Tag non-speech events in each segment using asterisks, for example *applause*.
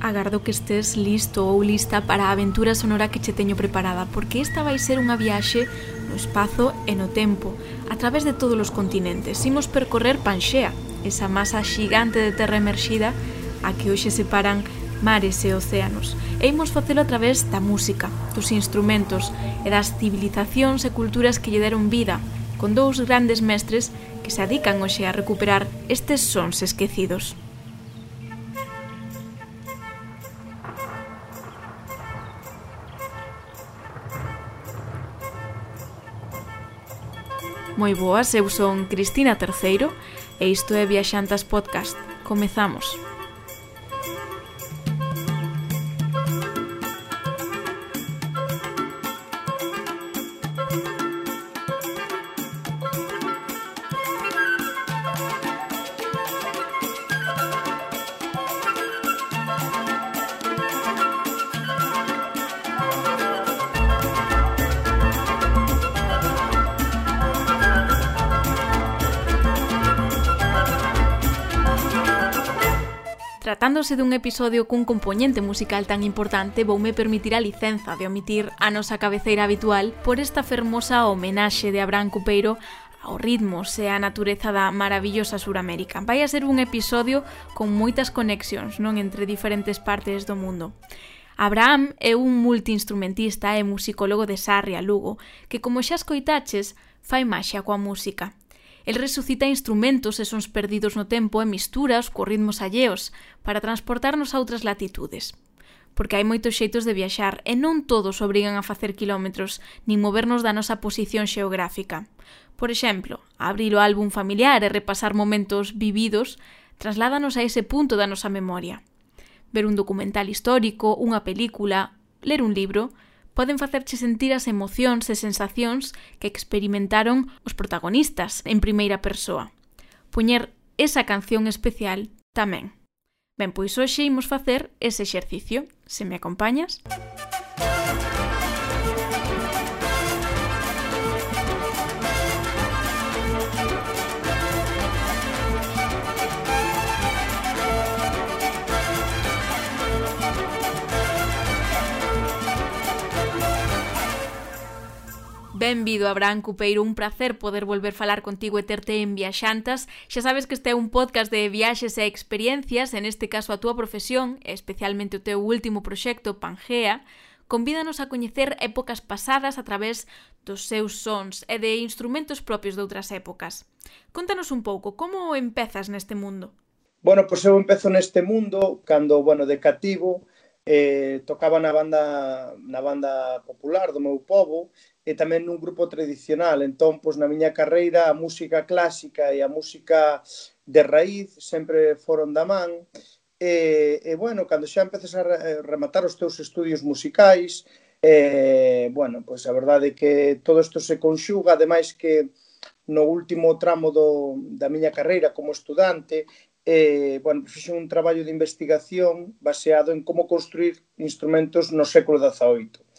Agardo que estés listo ou lista para a aventura sonora que che teño preparada, porque esta vai ser unha viaxe no espazo e no tempo, a través de todos os continentes. Imos percorrer Panxea, esa masa xigante de terra emerxida a que hoxe separan mares e océanos. E imos facelo a través da música, dos instrumentos e das civilizacións e culturas que lle deron vida, con dous grandes mestres que se adican hoxe a recuperar estes sons esquecidos. Moi boas, eu son Cristina Terceiro e isto é Viaxantas Podcast. Comezamos. Tratándose dun episodio cun componente musical tan importante, voume permitir a licenza de omitir a nosa cabeceira habitual por esta fermosa homenaxe de Abraham Cupeiro ao ritmo e a natureza da maravillosa Suramérica. Vai a ser un episodio con moitas conexións non entre diferentes partes do mundo. Abraham é un multiinstrumentista e musicólogo de Sarria, Lugo, que como xa escoitaches, fai maxia coa música. El resucita instrumentos e sons perdidos no tempo e misturas co ritmos alleos para transportarnos a outras latitudes. Porque hai moitos xeitos de viaxar e non todos obrigan a facer quilómetros nin movernos da nosa posición xeográfica. Por exemplo, abrir o álbum familiar e repasar momentos vividos trasládanos a ese punto da nosa memoria. Ver un documental histórico, unha película, ler un libro, poden facerche sentir as emocións e sensacións que experimentaron os protagonistas en primeira persoa. Puñer esa canción especial tamén. Ben, pois hoxe imos facer ese exercicio. Se me acompañas? Música Benvido, Abraham Cupeiro, un placer poder volver falar contigo e terte en Viaxantas. Xa sabes que este é un podcast de viaxes e experiencias, en este caso a túa profesión, e especialmente o teu último proxecto, Pangea, convídanos a coñecer épocas pasadas a través dos seus sons e de instrumentos propios de outras épocas. Contanos un pouco, como empezas neste mundo? Bueno, pois eu empezo neste mundo cando, bueno, de cativo, eh, tocaba na banda na banda popular do meu povo e tamén nun grupo tradicional. Entón, pois na miña carreira a música clásica e a música de raíz sempre foron da man. E, e bueno, cando xa empeces a eh, rematar os teus estudios musicais, eh, bueno, pois a verdade é que todo isto se conxuga, ademais que no último tramo do, da miña carreira como estudante, eh, bueno, fixen un traballo de investigación baseado en como construir instrumentos no século XVIII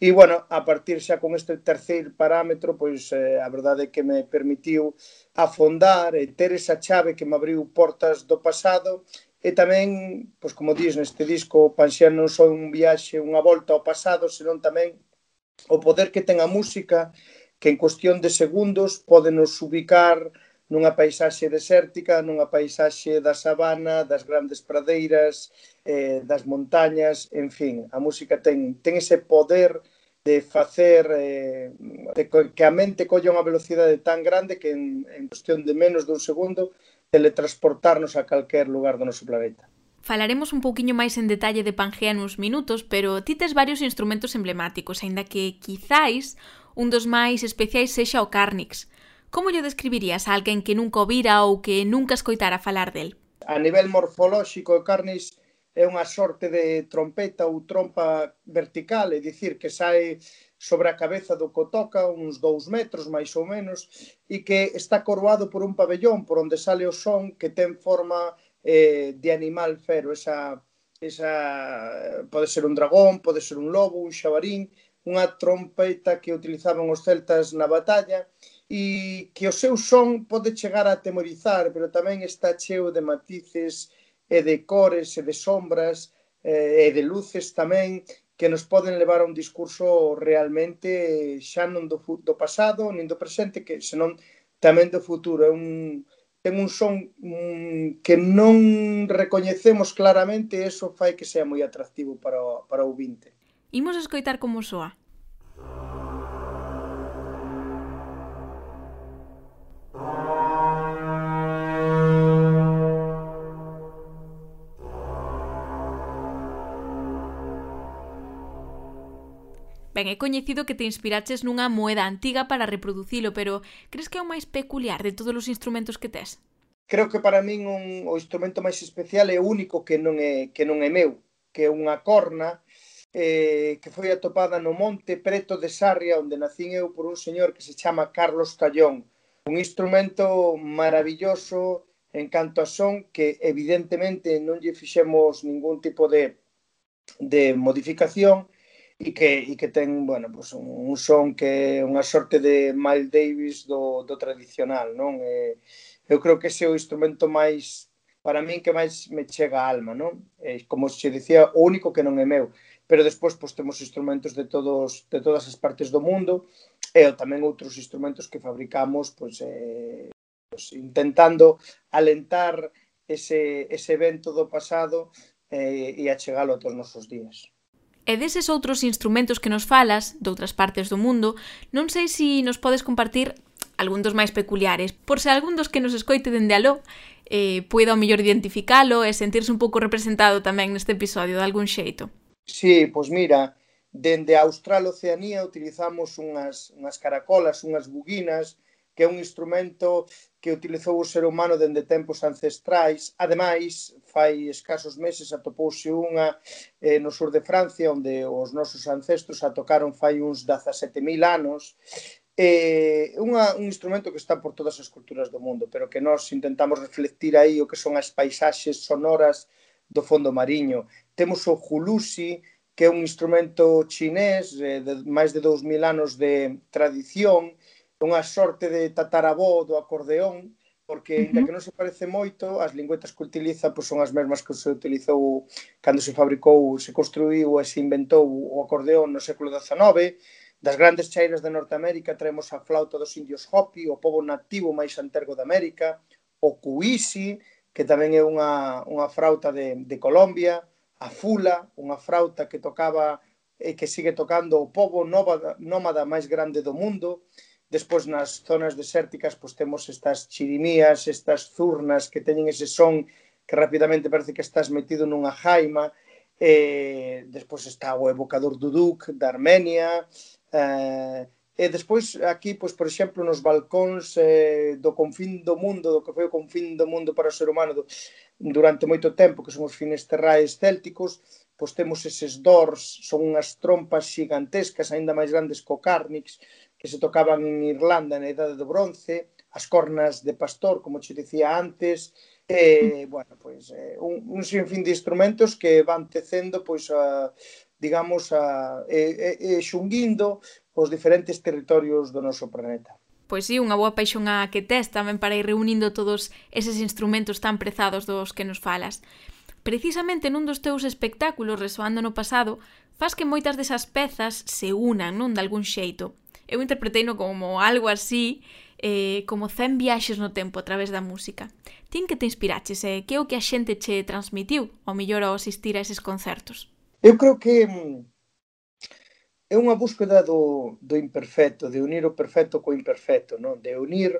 E, bueno, a partir xa con este terceiro parámetro, pois eh, a verdade é que me permitiu afondar e ter esa chave que me abriu portas do pasado. E tamén, pois como dís neste disco, Panxear non só un viaxe, unha volta ao pasado, senón tamén o poder que ten a música que en cuestión de segundos pode nos ubicar nunha paisaxe desértica, nunha paisaxe da sabana, das grandes pradeiras, eh, das montañas, en fin, a música ten, ten ese poder de facer eh, de que a mente colla unha velocidade tan grande que en, en cuestión de menos dun segundo teletransportarnos a calquer lugar do noso planeta. Falaremos un pouquiño máis en detalle de Pangea nuns minutos, pero ti tes varios instrumentos emblemáticos, aínda que quizáis un dos máis especiais sexa o Carnix, Como lle describirías a alguén que nunca o vira ou que nunca escoitara falar del? A nivel morfolóxico, o carnis é unha sorte de trompeta ou trompa vertical, é dicir, que sai sobre a cabeza do cotoca uns dous metros, máis ou menos, e que está coroado por un pabellón por onde sale o son que ten forma eh, de animal fero, esa, esa pode ser un dragón, pode ser un lobo, un xabarín, unha trompeta que utilizaban os celtas na batalla e que o seu son pode chegar a atemorizar, pero tamén está cheo de matices e de cores e de sombras e de luces tamén que nos poden levar a un discurso realmente xa non do, do pasado, nin do presente, que senón tamén do futuro. É un, ten un son um, que non recoñecemos claramente e eso fai que sea moi atractivo para o, para o vinte. Imos escoitar como soa. Ben, é coñecido que te inspiraches nunha moeda antiga para reproducilo, pero crees que é o máis peculiar de todos os instrumentos que tes? Creo que para min un, o instrumento máis especial é o único que non é, que non é meu, que é unha corna eh, que foi atopada no monte preto de Sarria, onde nacín eu por un señor que se chama Carlos Tallón. Un instrumento maravilloso en canto a son que evidentemente non lle fixemos ningún tipo de, de modificación, e que, e que ten, bueno, pues un, un son que é unha sorte de Miles Davis do, do tradicional, non? E, eu creo que ese é o instrumento máis, para min, que máis me chega a alma, non? E, como se dicía, o único que non é meu. Pero despois, pois, temos instrumentos de, todos, de todas as partes do mundo e tamén outros instrumentos que fabricamos, pois, eh, pois intentando alentar ese, ese evento do pasado eh, e achegalo a todos os nosos días. E deses outros instrumentos que nos falas, doutras partes do mundo, non sei se nos podes compartir algún dos máis peculiares, por se algún dos que nos escoite dende aló eh, poida ao mellor identificalo e sentirse un pouco representado tamén neste episodio de algún xeito. Sí, pois mira, dende a Austral Oceanía utilizamos unhas, unhas caracolas, unhas buguinas, que é un instrumento que utilizou o ser humano dende tempos ancestrais. Ademais, fai escasos meses atopouse unha eh, no sur de Francia onde os nosos ancestros a tocaron fai uns 17.000 anos. Eh, unha, un instrumento que está por todas as culturas do mundo pero que nós intentamos reflectir aí o que son as paisaxes sonoras do fondo mariño. Temos o julusi que é un instrumento chinés eh, de máis de 2000 anos de tradición unha sorte de tatarabó do acordeón porque, uh -huh. ainda que non se parece moito, as lingüetas que utiliza pois, son as mesmas que se utilizou cando se fabricou, se construiu e se inventou o acordeón no século XIX, Das grandes cheiras de Norteamérica traemos a flauta dos indios Hopi, o povo nativo máis antergo de América, o cuisi, que tamén é unha, unha frauta de, de Colombia, a fula, unha frauta que tocaba e que sigue tocando o povo nómada, nómada máis grande do mundo, Despois nas zonas desérticas pois temos estas chirimías, estas zurnas que teñen ese son que rapidamente parece que estás metido nunha jaima. Eh, despois está o evocador Duduk da Armenia, eh, E despois aquí, pois, por exemplo, nos balcóns eh, do confín do mundo, do que foi o confín do mundo para o ser humano do, durante moito tempo, que son os finesterraes célticos, pois temos eses dors, son unhas trompas gigantescas, aínda máis grandes co cárnix, que se tocaban en Irlanda na Idade do Bronce, as cornas de pastor, como che dicía antes, eh, bueno, pois, eh, un, un sinfín de instrumentos que van tecendo, pois, a, digamos, a, e, e, e xunguindo os diferentes territorios do noso planeta. Pois sí, unha boa paixón a que tes tamén para ir reunindo todos eses instrumentos tan prezados dos que nos falas. Precisamente nun dos teus espectáculos resoando no pasado, faz que moitas desas pezas se unan, non, de algún xeito eu interpreteino como algo así, eh, como 100 viaxes no tempo a través da música. Tin que te inspiraches e eh? que é o que a xente che transmitiu ao mellor ao asistir a eses concertos? Eu creo que mm, é unha búsqueda do, do imperfecto, de unir o perfecto co imperfecto, non? de unir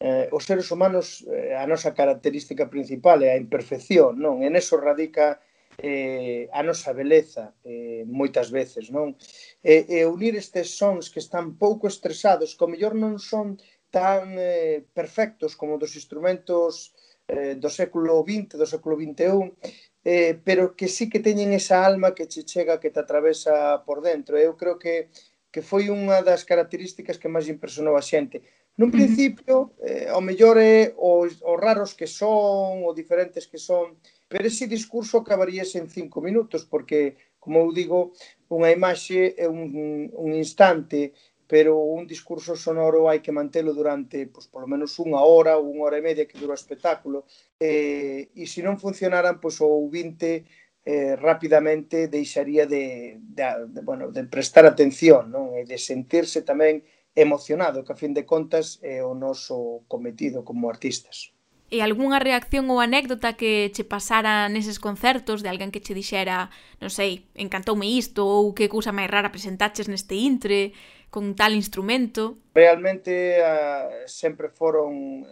eh, os seres humanos eh, a nosa característica principal é a imperfección, non? En eso radica eh, a nosa beleza eh, moitas veces, non? E, e unir estes sons que están pouco estresados, que ao mellor non son tan eh, perfectos como dos instrumentos eh, do século XX, do século XXI, eh, pero que sí que teñen esa alma que che chega, que te atravesa por dentro. Eu creo que que foi unha das características que máis impresionou a xente. Nun principio, eh, ao mellor é os, os raros que son, ou diferentes que son, Pero ese discurso acabaríase en cinco minutos, porque, como eu digo, unha imaxe é un, un instante, pero un discurso sonoro hai que mantelo durante pois, polo menos unha hora ou unha hora e media que dura o espectáculo eh, e se non funcionaran pois, o ouvinte eh, rapidamente deixaría de, de, de, bueno, de prestar atención non? e de sentirse tamén emocionado que a fin de contas é o noso cometido como artistas. E algunha reacción ou anécdota que che pasara neses concertos de alguén que che dixera, non sei, encantoume isto ou que cousa máis rara presentaches neste intre con tal instrumento? Realmente uh, sempre foron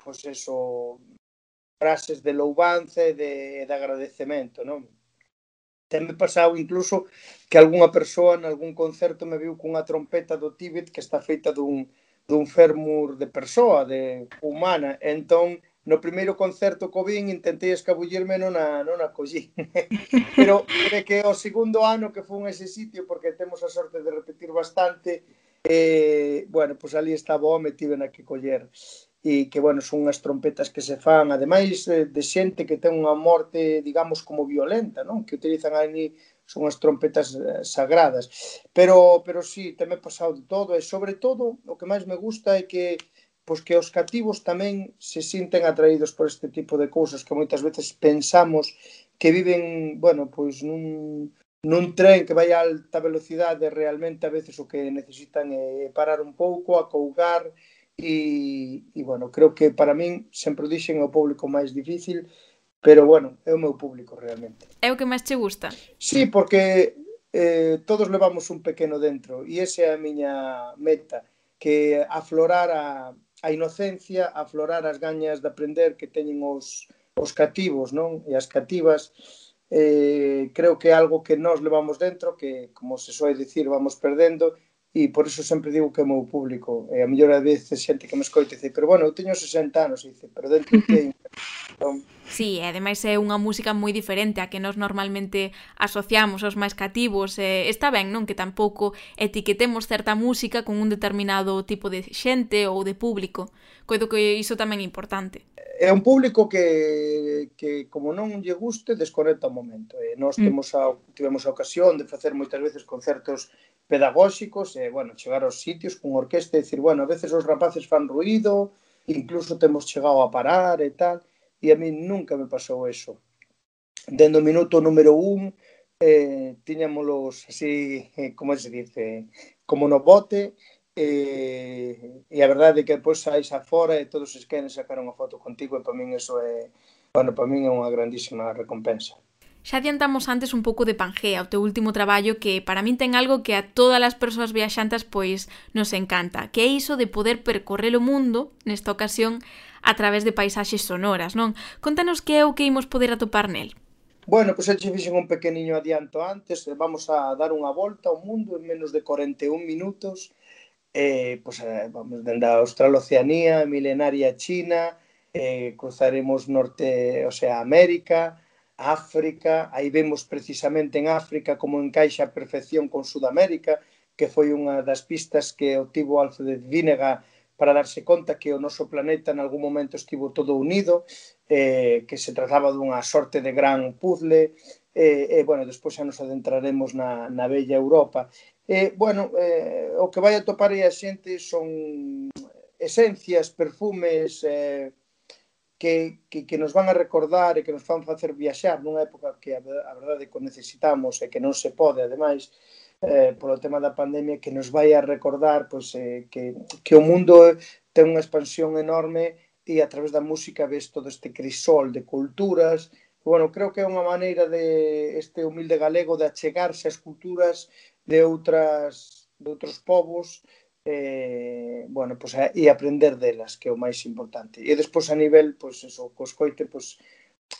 pois pues eso frases de louvance e de, de agradecemento, non? Tenme pasado incluso que algunha persoa en algún concerto me viu cunha trompeta do Tíbet que está feita dun, dun fermur de persoa, de humana. Entón, no primeiro concerto co vin intentei escabullirme non a, non a collín. *laughs* Pero é que o segundo ano que fun ese sitio, porque temos a sorte de repetir bastante, eh, bueno, pois ali estaba o home, tiven a que coller. E que, bueno, son unhas trompetas que se fan, ademais de, de xente que ten unha morte, digamos, como violenta, non? Que utilizan ali son as trompetas eh, sagradas. Pero, pero sí, tamén pasado de todo, e sobre todo, o que máis me gusta é que pois que os cativos tamén se sinten atraídos por este tipo de cousas que moitas veces pensamos que viven, bueno, pois nun, nun tren que vai a alta velocidade realmente a veces o que necesitan é parar un pouco, acougar e, e bueno, creo que para min sempre o dixen o público máis difícil Pero bueno, é o meu público realmente. É o que máis che gusta? Sí, porque eh, todos levamos un pequeno dentro e esa é a miña meta, que aflorar a, a inocencia, aflorar as gañas de aprender que teñen os, os cativos non e as cativas eh, creo que é algo que nós levamos dentro que como se soe dicir vamos perdendo e por iso sempre digo que é o meu público e a mellor a veces xente que me escoite dice, pero bueno, eu teño 60 anos e dice, pero dentro que entón, Sí, e ademais é unha música moi diferente a que nos normalmente asociamos aos máis cativos. E está ben, non? Que tampouco etiquetemos certa música con un determinado tipo de xente ou de público. Coido que iso tamén é importante. É un público que, que como non lle guste, desconecta o momento. E nós mm. temos a, tivemos a ocasión de facer moitas veces concertos pedagóxicos e, bueno, chegar aos sitios con orquesta e decir, bueno, a veces os rapaces fan ruido, incluso temos chegado a parar e tal, e a mí nunca me pasou eso. Dendo o minuto número un, eh, tiñámolos así, eh, como se dice, como no bote, eh, e a verdade é que depois saís afora e todos os queren sacar unha foto contigo e para min eso é, bueno, para min é unha grandísima recompensa. Xa adiantamos antes un pouco de Pangea, o teu último traballo que para min ten algo que a todas as persoas viaxantas pois nos encanta, que é iso de poder percorrer o mundo, nesta ocasión a través de paisaxes sonoras, non? Contanos que é o que imos poder atopar nel. Bueno, pois pues, xe fixen un pequeniño adianto antes, eh, vamos a dar unha volta ao mundo en menos de 41 minutos, eh, pois, eh, vamos dende a Australoceanía, milenaria China, eh, cruzaremos norte, o sea, América, África, aí vemos precisamente en África como encaixa a perfección con Sudamérica, que foi unha das pistas que obtivo Alfred Vinega para darse conta que o noso planeta en algún momento estivo todo unido, eh, que se trataba dunha sorte de gran puzzle, e, eh, eh, bueno, despois xa nos adentraremos na, na bella Europa. Eh, bueno, eh, o que vai a topar aí a xente son esencias, perfumes, eh, que, que, que nos van a recordar e que nos van facer viaxar nunha época que a, a verdade que necesitamos e que non se pode, ademais, eh, eh, polo tema da pandemia que nos vai a recordar pois, eh, que, que o mundo ten unha expansión enorme e a través da música ves todo este crisol de culturas. Bueno, creo que é unha maneira de este humilde galego de achegarse ás culturas de outras de outros povos eh, bueno, pois, a, e aprender delas que é o máis importante. E despois a nivel, pois, eso, co escoite pois,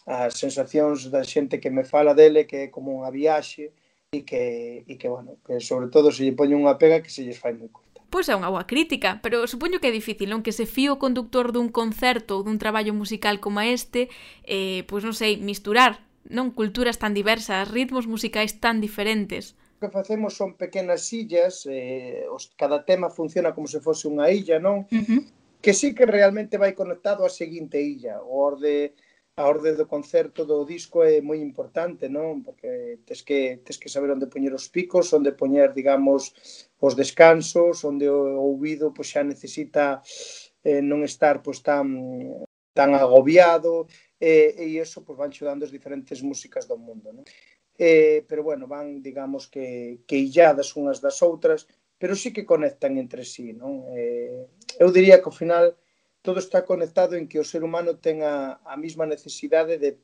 as sensacións da xente que me fala dele que é como unha viaxe e que, e que bueno, que sobre todo se lle poñe unha pega que se lles fai moi curta. Pois é unha boa crítica, pero supoño que é difícil, non? Que se fío o conductor dun concerto ou dun traballo musical como este, eh, pois non sei, misturar, non? Culturas tan diversas, ritmos musicais tan diferentes. O que facemos son pequenas illas, eh, os, cada tema funciona como se fose unha illa, non? Uh -huh. Que sí que realmente vai conectado á seguinte illa, o orde a orde do concerto do disco é moi importante, non? Porque tes que tes que saber onde poñer os picos, onde poñer, digamos, os descansos, onde o ouvido pois xa necesita eh, non estar pois tan tan agobiado eh, e iso pois van xudando as diferentes músicas do mundo, non? Eh, pero bueno, van, digamos que que illadas unhas das outras, pero sí que conectan entre sí, non? Eh, eu diría que ao final todo está conectado en que o ser humano ten a, a mesma necesidade de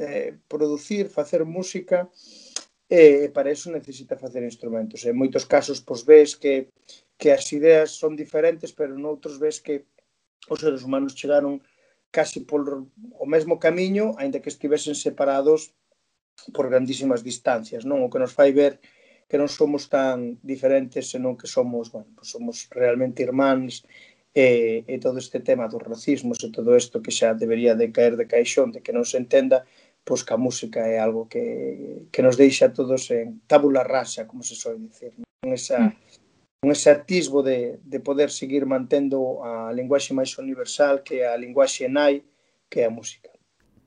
eh, producir, facer música e eh, para eso necesita facer instrumentos. En moitos casos pois ves que que as ideas son diferentes, pero noutros ves que os seres humanos chegaron casi por o mesmo camiño, aínda que estivesen separados por grandísimas distancias, non? O que nos fai ver que non somos tan diferentes, senón que somos, bueno, pues somos realmente irmáns e, e todo este tema dos racismos e todo isto que xa debería de caer de caixón, de que non se entenda, pois que a música é algo que, que nos deixa todos en tábula rasa, como se soe dicir, con esa, mm. con ese atisbo de, de poder seguir mantendo a linguaxe máis universal que a linguaxe nai, que é a música.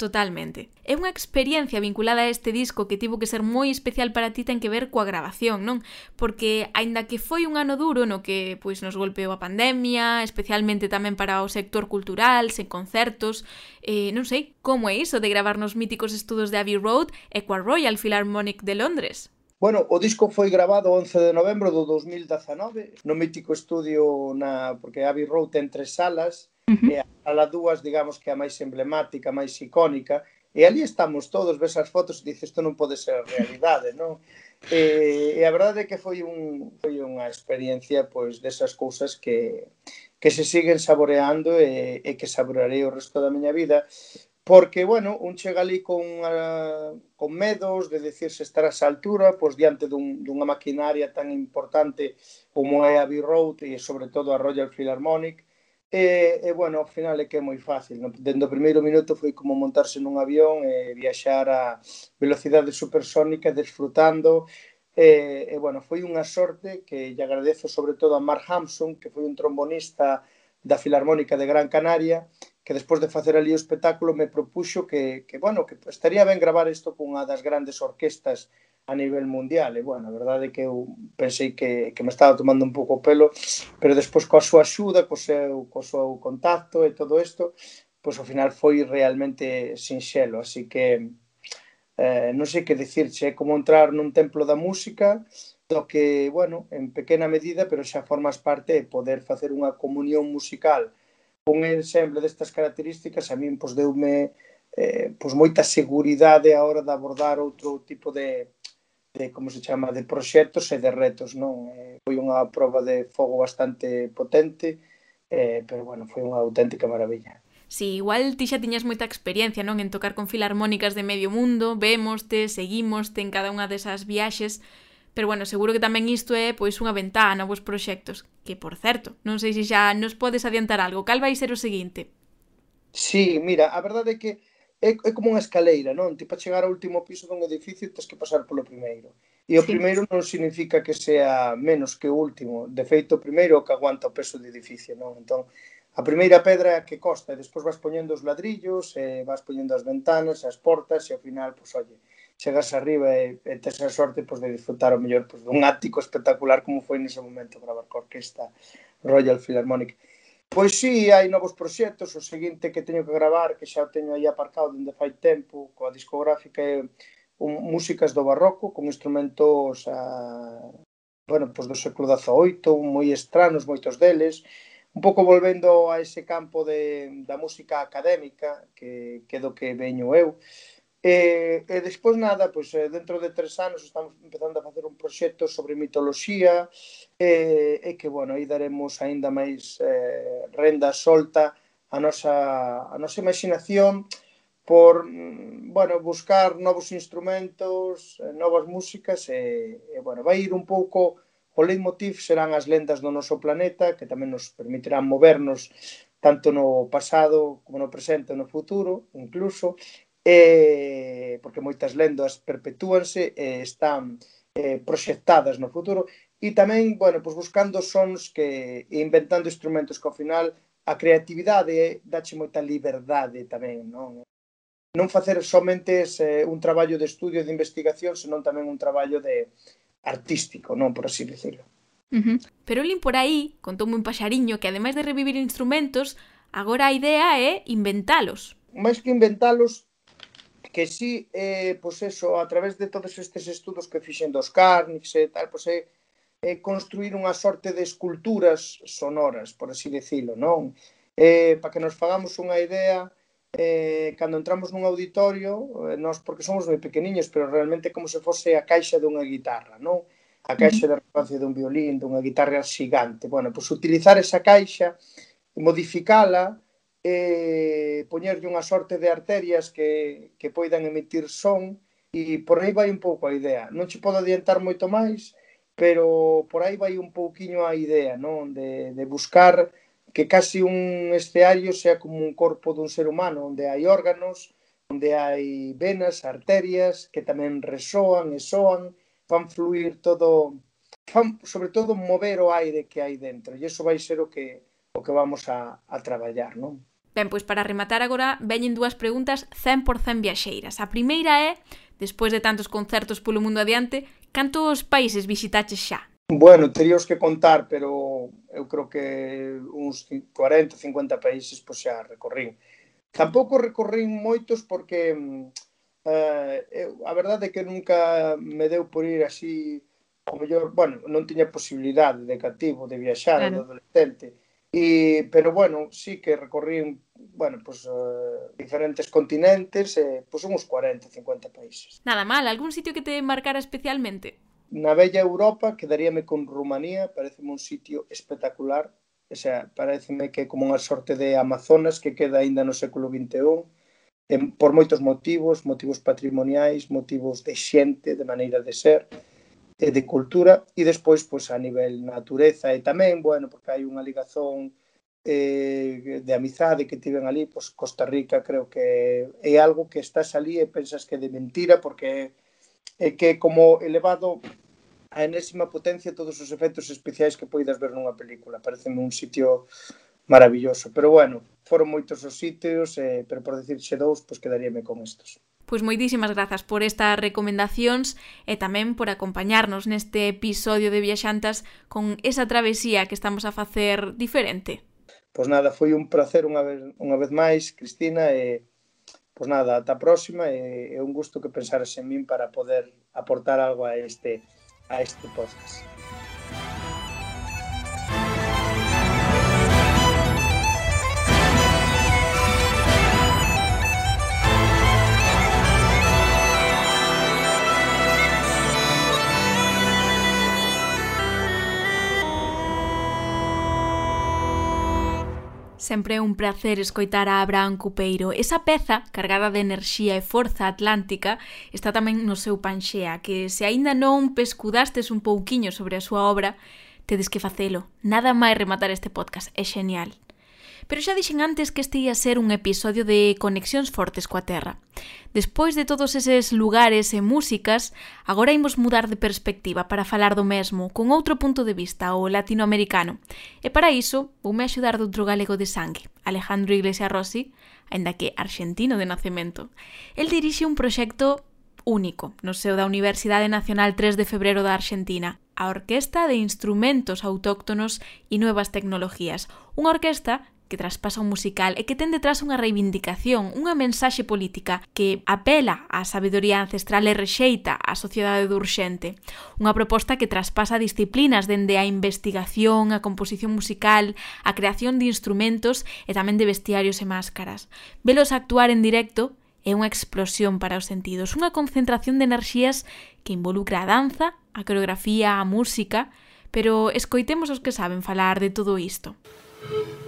Totalmente. É unha experiencia vinculada a este disco que tivo que ser moi especial para ti ten que ver coa grabación, non? Porque aínda que foi un ano duro no que pois nos golpeou a pandemia, especialmente tamén para o sector cultural, sen concertos, eh, non sei, como é iso de gravar nos míticos estudos de Abbey Road e coa Royal Philharmonic de Londres? Bueno, o disco foi gravado 11 de novembro do 2019 no mítico estudio na porque Abbey Road ten tres salas Uh -huh. E a la dúas, digamos que a máis emblemática, a máis icónica, e ali estamos todos, ves as fotos e dices, isto non pode ser realidade, non? E, e a verdade é que foi un foi unha experiencia pois desas cousas que que se siguen saboreando e, e que saborearei o resto da miña vida porque, bueno, un chega ali con, uh, con medos de decir se estar a esa altura, pois diante dun, dunha maquinaria tan importante como é a B-Road e sobre todo a Royal Philharmonic, E, e bueno, ao final é que é moi fácil. No, o primeiro minuto foi como montarse nun avión e viaxar a velocidade supersónica desfrutando. E, e bueno, foi unha sorte que lle agradezo sobre todo a Mark Hampson, que foi un trombonista da Filarmónica de Gran Canaria, que despois de facer ali o espectáculo me propuxo que, que bueno, que estaría ben gravar isto cunha das grandes orquestas a nivel mundial. E, bueno, a verdade é que eu pensei que, que me estaba tomando un pouco o pelo, pero despois coa súa axuda, co seu, co seu contacto e todo isto, pois ao final foi realmente sinxelo. Así que eh, non sei que dicirche, é como entrar nun templo da música, do que, bueno, en pequena medida, pero xa formas parte de poder facer unha comunión musical un ensemble destas características, a min pois deume eh, pois moita seguridade a hora de abordar outro tipo de, de como se chama de proxectos e de retos, non? Eh, foi unha proba de fogo bastante potente, eh, pero bueno, foi unha auténtica maravilla. Si, sí, igual ti xa tiñas moita experiencia, non, en tocar con filarmónicas de medio mundo, vémoste, seguimoste en cada unha desas viaxes, pero bueno, seguro que tamén isto é pois unha ventá a novos proxectos, que por certo, non sei se xa nos podes adiantar algo, cal vai ser o seguinte? Sí, mira, a verdade é que é, é como unha escaleira, non? Ti para chegar ao último piso dun edificio tens que pasar polo primeiro. E o sí. primeiro non significa que sea menos que o último. De feito, o primeiro é o que aguanta o peso do edificio, non? Entón, a primeira pedra é que costa, e despois vas poñendo os ladrillos, e vas poñendo as ventanas, as portas, e ao final, pois, olle, chegas arriba e, e tes a sorte pois, de disfrutar o mellor pois, dun ático espectacular como foi nese momento gravar co orquesta Royal Philharmonic. Pois sí, hai novos proxectos, o seguinte que teño que gravar, que xa o teño aí aparcado dende fai tempo, coa discográfica é un, músicas do barroco, con instrumentos a, bueno, pois do século XVIII, moi estranos, moitos deles, un pouco volvendo a ese campo de, da música académica, que, que do que veño eu, E, e despois nada, pois eh, dentro de tres anos estamos empezando a facer un proxecto sobre mitoloxía e, e que, bueno, aí daremos aínda máis eh, renda solta a nosa, a nosa imaginación por, mm, bueno, buscar novos instrumentos, eh, novas músicas e, e bueno, vai ir un pouco o leitmotiv serán as lendas do noso planeta que tamén nos permitirán movernos tanto no pasado como no presente e no futuro, incluso, eh, porque moitas lendas perpetúanse e eh, están eh, proxectadas no futuro e tamén, bueno, pois buscando sons que e inventando instrumentos que ao final a creatividade dache moita liberdade tamén, non? Non facer somente ese, un traballo de estudio e de investigación, senón tamén un traballo de artístico, non por así decirlo. Uh -huh. Pero Lin por aí contoume un paxariño que ademais de revivir instrumentos, agora a idea é inventalos. Mais que inventalos, que sí, eh, pois eso, a través de todos estes estudos que fixen dos cárnix e tal, pois é, eh, é eh, construir unha sorte de esculturas sonoras, por así decilo, non? Eh, para que nos fagamos unha idea, eh, cando entramos nun auditorio, eh, nós porque somos moi pequeniños, pero realmente como se fose a caixa dunha guitarra, non? A caixa de resonancia dun violín, dunha guitarra xigante. Bueno, pois utilizar esa caixa, modificala, e poñerlle unha sorte de arterias que, que poidan emitir son e por aí vai un pouco a idea. Non che podo adiantar moito máis, pero por aí vai un pouquiño a idea, non? De, de buscar que casi un esteario sea como un corpo dun ser humano, onde hai órganos, onde hai venas, arterias, que tamén resoan e soan, fan fluir todo, fan, sobre todo mover o aire que hai dentro, e iso vai ser o que, o que vamos a, a traballar, non? Ben, pois para rematar agora, veñen dúas preguntas 100% viaxeiras. A primeira é, despois de tantos concertos polo mundo adiante, cantos países visitaches xa? Bueno, teríos que contar, pero eu creo que uns 40, 50 países pois xa recorrín. Tampouco recorrín moitos porque mm, eh, eu, a verdade é que nunca me deu por ir así o mellor, bueno, non tiña posibilidade de cativo, de viaxar, claro. de adolescente E, pero bueno, sí que recorrí bueno, pues, uh, diferentes continentes, eh, pues uns 40, 50 países. Nada mal, algún sitio que te marcara especialmente? Na bella Europa quedaríame con Rumanía, pareceme un sitio espectacular, o sea, pareceme que é como unha sorte de Amazonas que queda aínda no século XXI, en, por moitos motivos, motivos patrimoniais, motivos de xente, de maneira de ser, e de cultura e despois pois a nivel natureza e tamén, bueno, porque hai unha ligazón eh, de amizade que tiven ali, pois Costa Rica creo que é algo que estás ali e pensas que é de mentira porque é que como elevado a enésima potencia todos os efectos especiais que poidas ver nunha película. Pareceme un sitio maravilloso. Pero bueno, foron moitos os sitios, eh, pero por dicirche dous, pois quedaríame con estos. Pois moitísimas grazas por estas recomendacións e tamén por acompañarnos neste episodio de Viaxantas con esa travesía que estamos a facer diferente. Pois nada, foi un placer unha vez, unha vez máis, Cristina, e pois nada, ata a próxima e é un gusto que pensares en min para poder aportar algo a este a este podcast. Sempre é un placer escoitar a Abraham Cupeiro. Esa peza, cargada de enerxía e forza atlántica, está tamén no seu Panxea, que se aínda non pescudastes un pouquiño sobre a súa obra, tedes que facelo. Nada máis rematar este podcast, é xenial. Pero xa dixen antes que este ia ser un episodio de conexións fortes coa Terra. Despois de todos eses lugares e músicas, agora imos mudar de perspectiva para falar do mesmo, con outro punto de vista, o latinoamericano. E para iso, voume axudar doutro galego de sangue, Alejandro Iglesias Rossi, aínda que argentino de nacemento. El dirixe un proxecto único no seu da Universidade Nacional 3 de Febrero da Argentina, a Orquesta de Instrumentos Autóctonos e Nuevas Tecnologías, unha orquesta que traspasa un musical e que ten detrás unha reivindicación, unha mensaxe política que apela á sabedoría ancestral e rexeita a sociedade do urxente. Unha proposta que traspasa disciplinas dende a investigación, a composición musical, a creación de instrumentos e tamén de vestiarios e máscaras. Velos actuar en directo é unha explosión para os sentidos, unha concentración de enerxías que involucra a danza, a coreografía, a música, pero escoitemos os que saben falar de todo isto. Música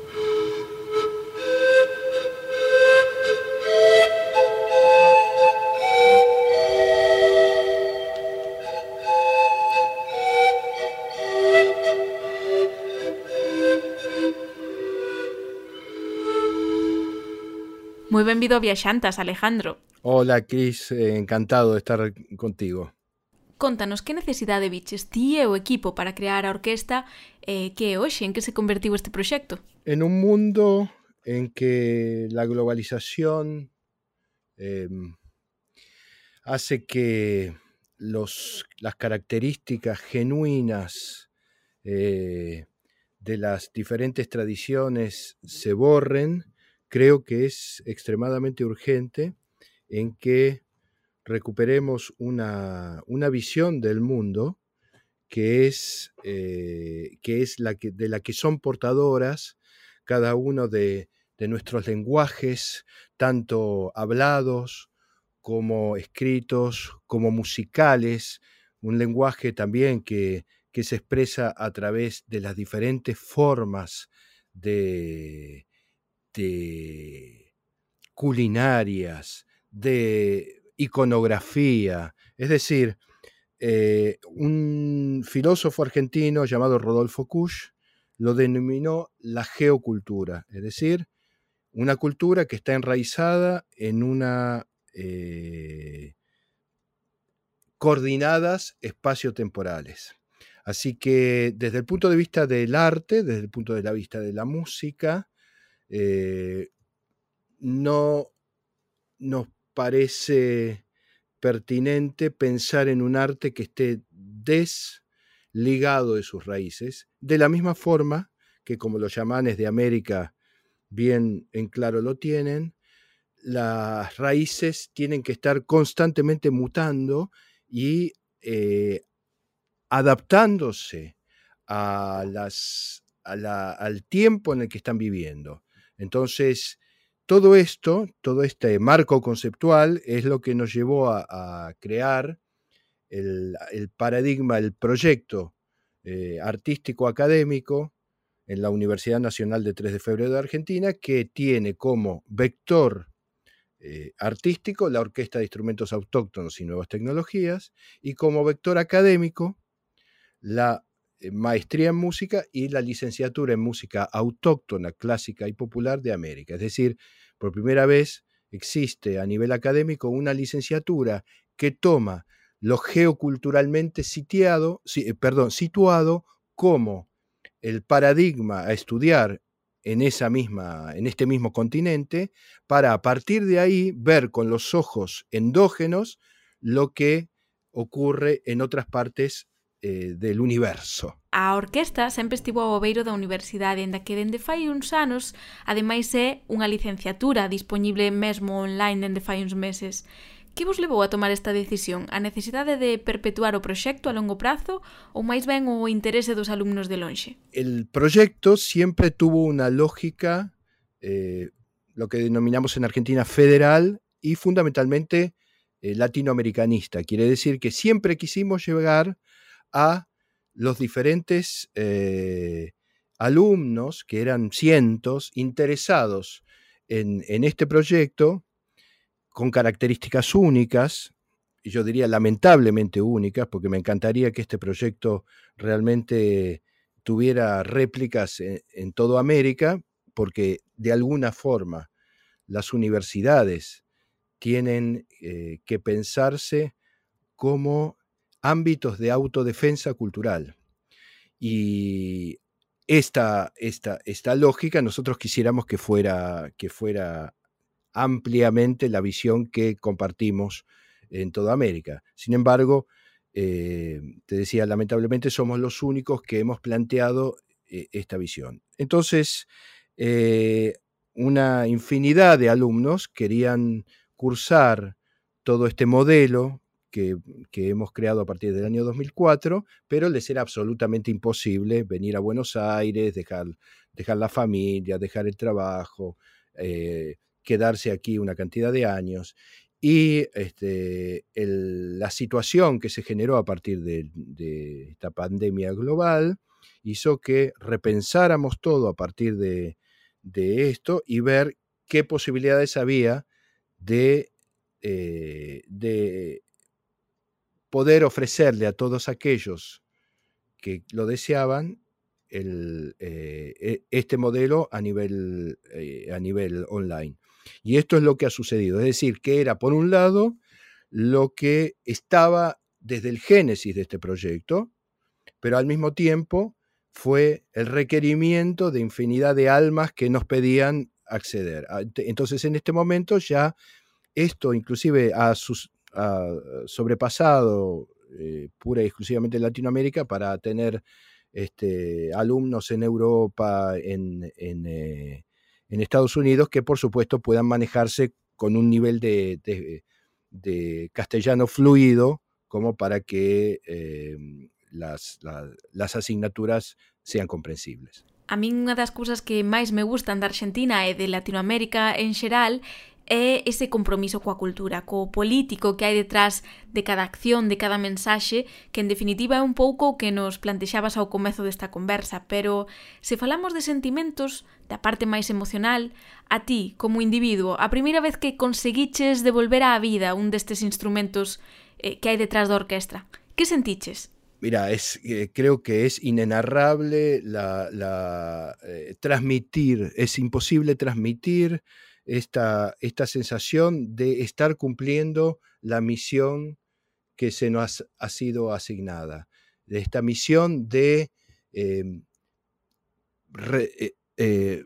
benvido a Viaxantas, Alejandro. Hola, Cris, eh, encantado de estar contigo. Contanos, que necesidade biches ti e o equipo para crear a orquesta e eh, que hoxe en que se convertiu este proxecto? En un mundo en que la globalización eh, hace que los, las características genuinas eh, de las diferentes tradiciones se borren, creo que es extremadamente urgente en que recuperemos una, visión del mundo que es, eh, que es la que, de la que son portadoras cada uno de, de nuestros lenguajes, tanto hablados como escritos, como musicales, un lenguaje también que, que se expresa a través de las diferentes formas de, de culinarias, de iconografía. Es decir, eh, un filósofo argentino llamado Rodolfo Kusch lo denominó la geocultura, es decir, una cultura que está enraizada en una eh, coordinadas espaciotemporales. Así que desde el punto de vista del arte, desde el punto de vista de la música, eh, no nos parece pertinente pensar en un arte que esté desligado de sus raíces, de la misma forma que como los chamanes de América bien en claro lo tienen, las raíces tienen que estar constantemente mutando y eh, adaptándose al tiempo en el que están viviendo. Entonces, todo esto, todo este marco conceptual es lo que nos llevó a, crear el, paradigma, el proyecto eh, artístico académico en la Universidad Nacional de 3 de Febrero de Argentina, que tiene como vector eh, artístico la Orquesta de Instrumentos Autóctonos y Nuevas Tecnologías, y como vector académico la maestría en música y la licenciatura en música autóctona, clásica y popular de América. Es decir, por primera vez existe a nivel académico una licenciatura que toma lo geoculturalmente sitiado, eh, perdón, situado como el paradigma a estudiar en, esa misma, en este mismo continente, para a partir de ahí ver con los ojos endógenos lo que ocurre en otras partes eh, del universo. A orquesta sempre estivo ao obeiro da universidade, enda que dende fai uns anos, ademais é unha licenciatura disponible mesmo online dende fai uns meses. Que vos levou a tomar esta decisión? A necesidade de perpetuar o proxecto a longo prazo ou máis ben o interese dos alumnos de lonxe? El proyecto siempre tuvo una lógica, eh, lo que denominamos en Argentina federal y fundamentalmente eh, latinoamericanista. Quiere decir que siempre quisimos llegar a los diferentes eh, alumnos, que eran cientos, interesados en, este proyecto, con características únicas, y yo diría lamentablemente únicas, porque me encantaría que este proyecto realmente tuviera réplicas en, toda América, porque de alguna forma las universidades tienen eh, que pensarse como ámbitos de autodefensa cultural. Y esta, esta, esta lógica nosotros quisiéramos que fuera, que fuera ampliamente la visión que compartimos en toda América. Sin embargo, eh, te decía, lamentablemente somos los únicos que hemos planteado eh, esta visión. Entonces, eh, una infinidad de alumnos querían cursar todo este modelo que, hemos creado a partir del año 2004, pero les era absolutamente imposible venir a Buenos Aires, dejar, dejar la familia, dejar el trabajo, eh, quedarse aquí una cantidad de años. Y este, la situación que se generó a partir de, esta pandemia global hizo que repensáramos todo a partir de, esto y ver qué posibilidades había de, eh, de poder ofrecerle a todos aquellos que lo deseaban eh, e, este modelo a nivel, eh, a nivel online. Y esto es lo que ha sucedido. Es decir, que era, por un lado, lo que estaba desde el génesis de este proyecto, pero al mismo tiempo fue el requerimiento de infinidad de almas que nos pedían acceder. Ah, entonces, en este momento ya esto inclusive ha, ha sobrepasado eh, pura y exclusivamente Latinoamérica para tener este, alumnos en Europa, en, en, Estados Unidos, que por supuesto puedan manejarse con un nivel de, de, castellano fluido como para que las, las asignaturas sean comprensibles. A min unha das cousas que máis me gustan da Argentina e de Latinoamérica en xeral é ese compromiso coa cultura, co político que hai detrás de cada acción, de cada mensaxe, que en definitiva é un pouco o que nos plantexabas ao comezo desta conversa, pero se falamos de sentimentos, da parte máis emocional, a ti, como individuo, a primeira vez que conseguiches devolver á vida un destes instrumentos eh, que hai detrás da orquestra, que sentiches? Mira, es, eh, creo que es inenarrable la, la eh, transmitir, es imposible transmitir esta, esta sensación de estar cumpliendo la misión que se nos ha sido asignada, de esta misión de em, eh,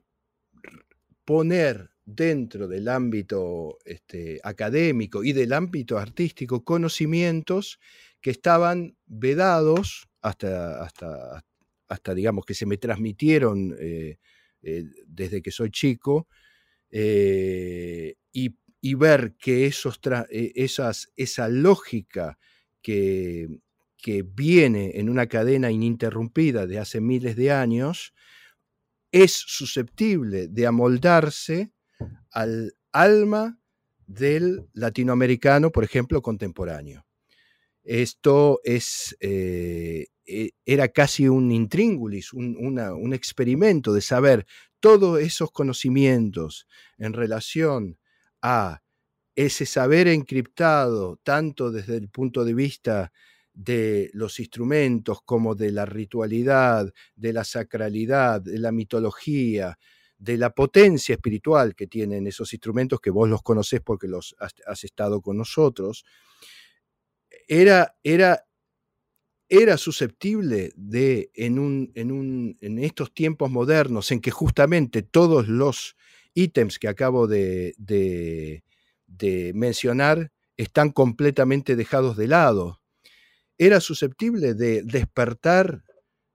poner dentro del ámbito este, académico y del ámbito artístico conocimientos que estaban vedados hasta, hasta, hasta digamos, que se me transmitieron eh, eh, desde que soy chico, eh, y, ver que esos esas, esa lógica que, que viene en una cadena ininterrumpida de hace miles de años, es susceptible de amoldarse al alma del latinoamericano, por ejemplo, contemporáneo. Esto es, eh, e, era casi un intríngulis, un, experimento de saber todos esos conocimientos en relación a ese saber encriptado, tanto desde el punto de vista de los instrumentos como de la ritualidad, de la sacralidad, de la mitología, de la potencia espiritual que tienen esos instrumentos, que vos los conocés porque los has estado con nosotros, era, era, era susceptible de, en, un, en, un, en estos tiempos modernos, en que justamente todos los ítems que acabo de, de, mencionar están completamente dejados de lado, era susceptible de despertar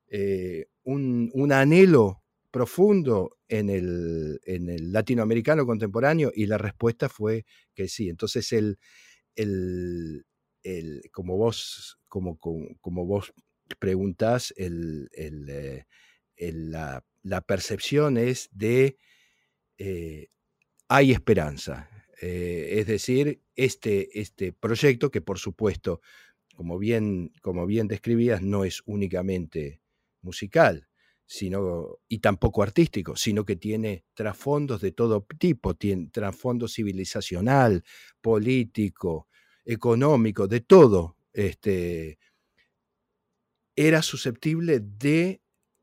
eh, un, un, anhelo profundo en el, en el, latinoamericano contemporáneo y la respuesta fue que sí. Entonces el, el, como, vos, como, como, vos preguntás, el, eh, la, la, percepción es de eh, hay esperanza. Eh, es decir, este, este proyecto, que por supuesto, como bien, como bien describías, no es únicamente musical, sino, y tampoco artístico, sino que tiene trasfondos de todo tipo, tiene trasfondo civilizacional, político, económico, de todo, este, era susceptible de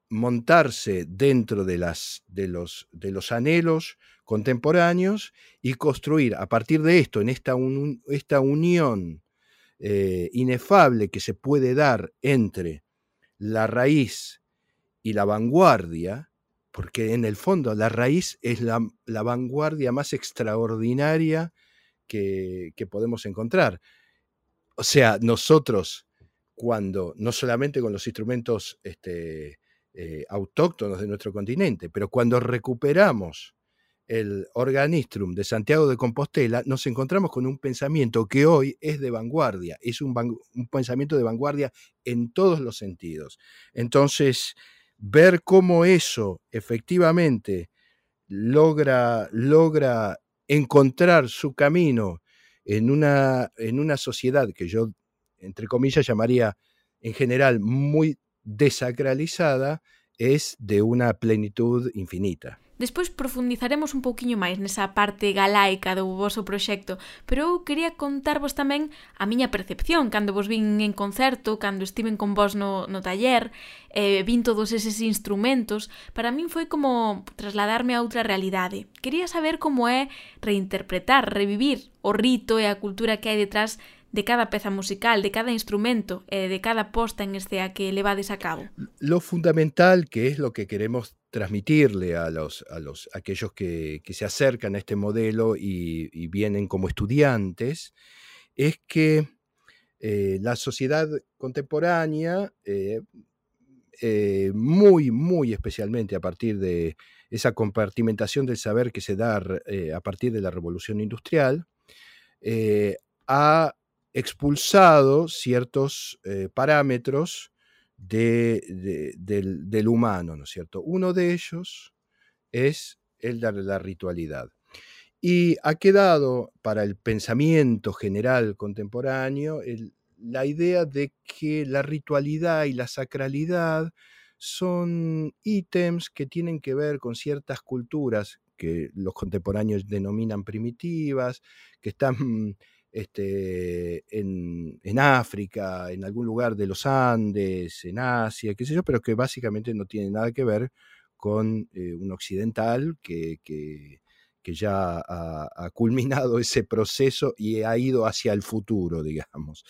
montarse dentro de, los, anhelos contemporáneos y construir a partir de esto, en esta, unión eh, inefable que se puede dar entre la raíz y la vanguardia, porque en el fondo la raíz es la vanguardia más extraordinaria que, podemos encontrar. O sea, nosotros cuando, no solamente con los instrumentos este, eh, autóctonos de nuestro continente, pero cuando recuperamos el Organistrum de Santiago de Compostela, nos encontramos con un pensamiento que hoy es de vanguardia, es un, un pensamiento de vanguardia en todos los sentidos. Entonces, ver cómo eso efectivamente logra, logra encontrar su camino en una, en una sociedad que yo, entre comillas, llamaría en general muy desacralizada, es de una plenitud infinita. Despois profundizaremos un pouquiño máis nesa parte galaica do voso proxecto, pero eu quería contarvos tamén a miña percepción cando vos vin en concerto, cando estiven con vos no, no taller, eh, vin todos eses instrumentos, para min foi como trasladarme a outra realidade. Quería saber como é reinterpretar, revivir o rito e a cultura que hai detrás de cada peza musical, de cada instrumento, eh, de cada posta en este a que levades a cabo. Lo fundamental, que es lo que queremos transmitirle a, los, a los, aquellos que, que se acercan a este modelo y, vienen como estudiantes, es que eh, la sociedad contemporánea, eh, eh, muy, muy especialmente a partir de esa compartimentación del saber que se da a partir de la revolución industrial, ha expulsado ciertos parámetros del, humano, ¿no es cierto? Uno de ellos es el de la ritualidad. Y ha quedado para el pensamiento general contemporáneo la idea de que la ritualidad y la sacralidad son ítems que tienen que ver con ciertas culturas que los contemporáneos denominan primitivas, que están este, en, África, en algún lugar de los Andes, en Asia, qué sé yo, pero que básicamente no tienen nada que ver con eh, un occidental que, que ya ha, culminado *laughs* ese proceso y ha ido hacia el futuro, digamos.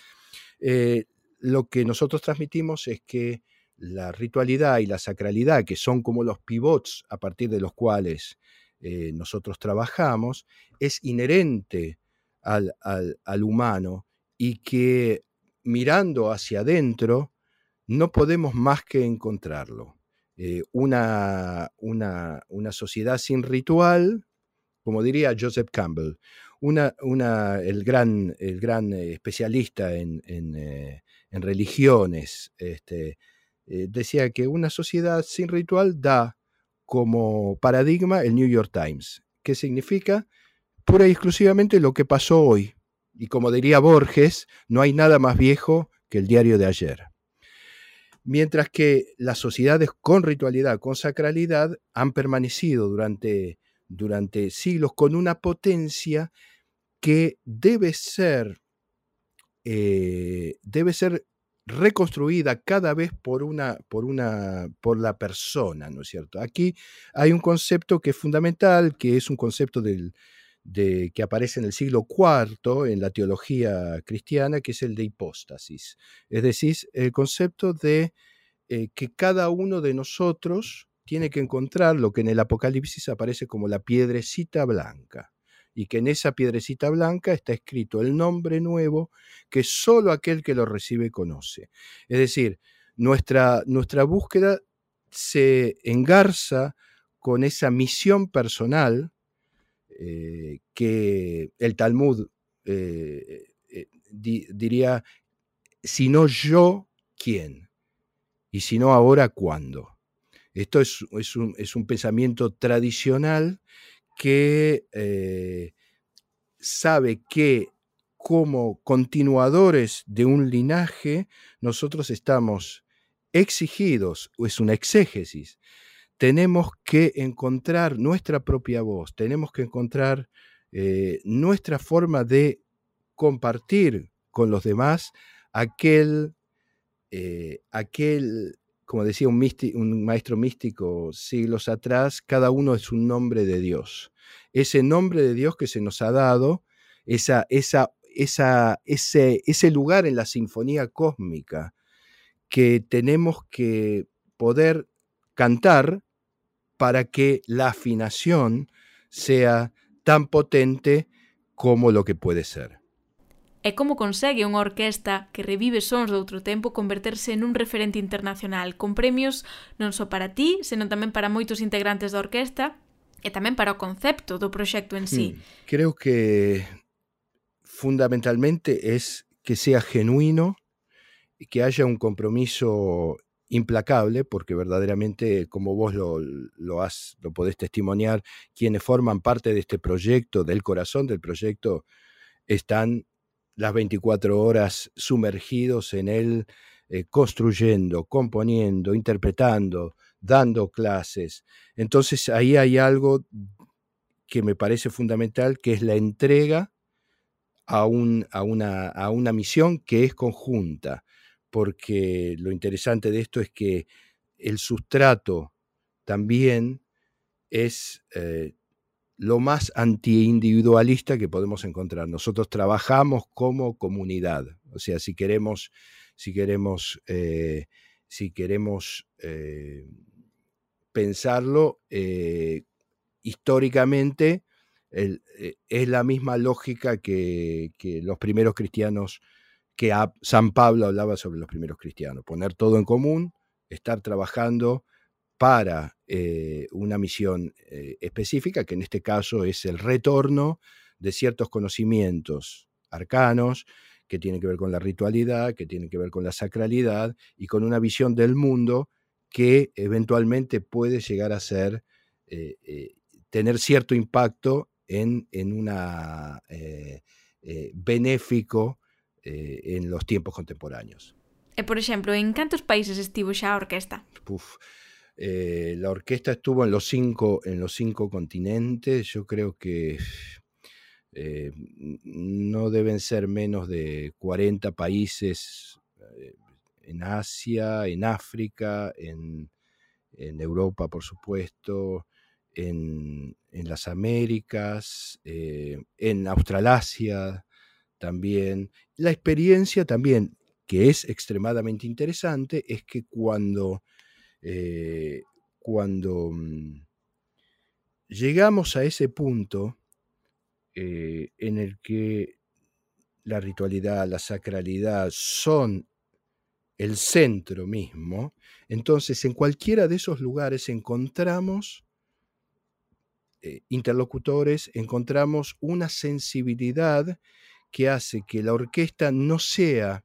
Eh, lo que nosotros transmitimos es que la ritualidad y la sacralidad, que son como los pivots a partir de los cuales eh, nosotros trabajamos, es inherente al, humano y que mirando hacia adentro no podemos más que encontrarlo. Eh, una, una, una, sociedad sin ritual como diría Joseph Campbell, una, una, el, gran, el gran eh, especialista en, eh, en, religiones, este, eh, decía que una sociedad sin ritual da como paradigma el New York Times, que significa pura y exclusivamente lo que pasó hoy. Y como diría Borges, no hay nada más viejo que el diario de ayer. Mientras que las sociedades con ritualidad, con sacralidad, han permanecido durante durante siglos con una potencia que debe ser, eh, debe ser reconstruida cada vez por una, por una, por la persona, ¿no es cierto? Aquí hay un concepto que es fundamental, que es un concepto del, de, que aparece en el siglo IV en la teología cristiana, que es el de hipóstasis. Es decir, el concepto de eh, que cada uno de nosotros tiene que encontrar lo que en el Apocalipsis aparece como la piedrecita blanca, y que en esa piedrecita blanca está escrito el nombre nuevo que solo aquel que lo recibe conoce. Es decir, nuestra, nuestra búsqueda se engarza con esa misión personal eh, que el Talmud eh, eh, diría, si no yo, ¿quién? Y si no ahora, ¿cuándo? Esto es, un, pensamiento tradicional que sabe que como continuadores de un linaje, nosotros estamos exigidos, o es una exégesis, tenemos que encontrar nuestra propia voz, tenemos que encontrar eh, nuestra forma de compartir con los demás aquel, eh, aquel como decía un, un, maestro místico siglos atrás, cada uno es un nombre de Dios. Ese nombre de Dios que se nos ha dado, esa, esa, esa, ese, ese lugar en la sinfonía cósmica que tenemos que poder cantar para que la afinación sea tan potente como lo que puede ser. E como consegue unha orquesta que revive sons de outro tempo converterse nun referente internacional, con premios non só para ti, senón tamén para moitos integrantes da orquesta e tamén para o concepto do proxecto en sí. Hmm, creo que fundamentalmente es que sea genuino, que haya un compromiso implacable, porque verdaderamente, como vos lo, lo, has, lo podés testimoniar, quienes forman parte de este proyecto, del corazón del proyecto, están las 24 horas sumergidos en él, eh, construyendo, componiendo, interpretando, dando clases. Entonces ahí hay algo que me parece fundamental, que es la entrega a, un, a, una, a una misión que es conjunta, porque lo interesante de esto es que el sustrato también es eh, lo más antiindividualista que podemos encontrar. Nosotros trabajamos como comunidad, o sea, si queremos, si queremos, eh, si queremos eh, pensarlo históricamente, es la misma lógica que, que, los primeros cristianos, que San Pablo hablaba sobre los primeros cristianos, poner todo en común, estar trabajando para eh, una misión eh, específica, que en este caso es el retorno de ciertos conocimientos arcanos que tienen que ver con la ritualidad, que tienen que ver con la sacralidad y con una visión del mundo que eventualmente puede llegar a ser, eh, tener cierto impacto en, en una benéfico en los tiempos contemporáneos. por ejemplo, en cuántos países estuvo ya orquesta? Eh, la orquesta estuvo en los cinco, en los cinco continentes. Yo creo que eh, no deben ser menos de 40 países eh, en Asia, en África, en, Europa, por supuesto, en, en las Américas, en Australasia también. La experiencia también, que es extremadamente interesante, es que cuando eh, cuando mm, llegamos a ese punto eh, en el que la ritualidad, la sacralidad son el centro mismo, entonces en cualquiera de esos lugares encontramos eh, interlocutores, encontramos una sensibilidad que hace que la orquesta no sea,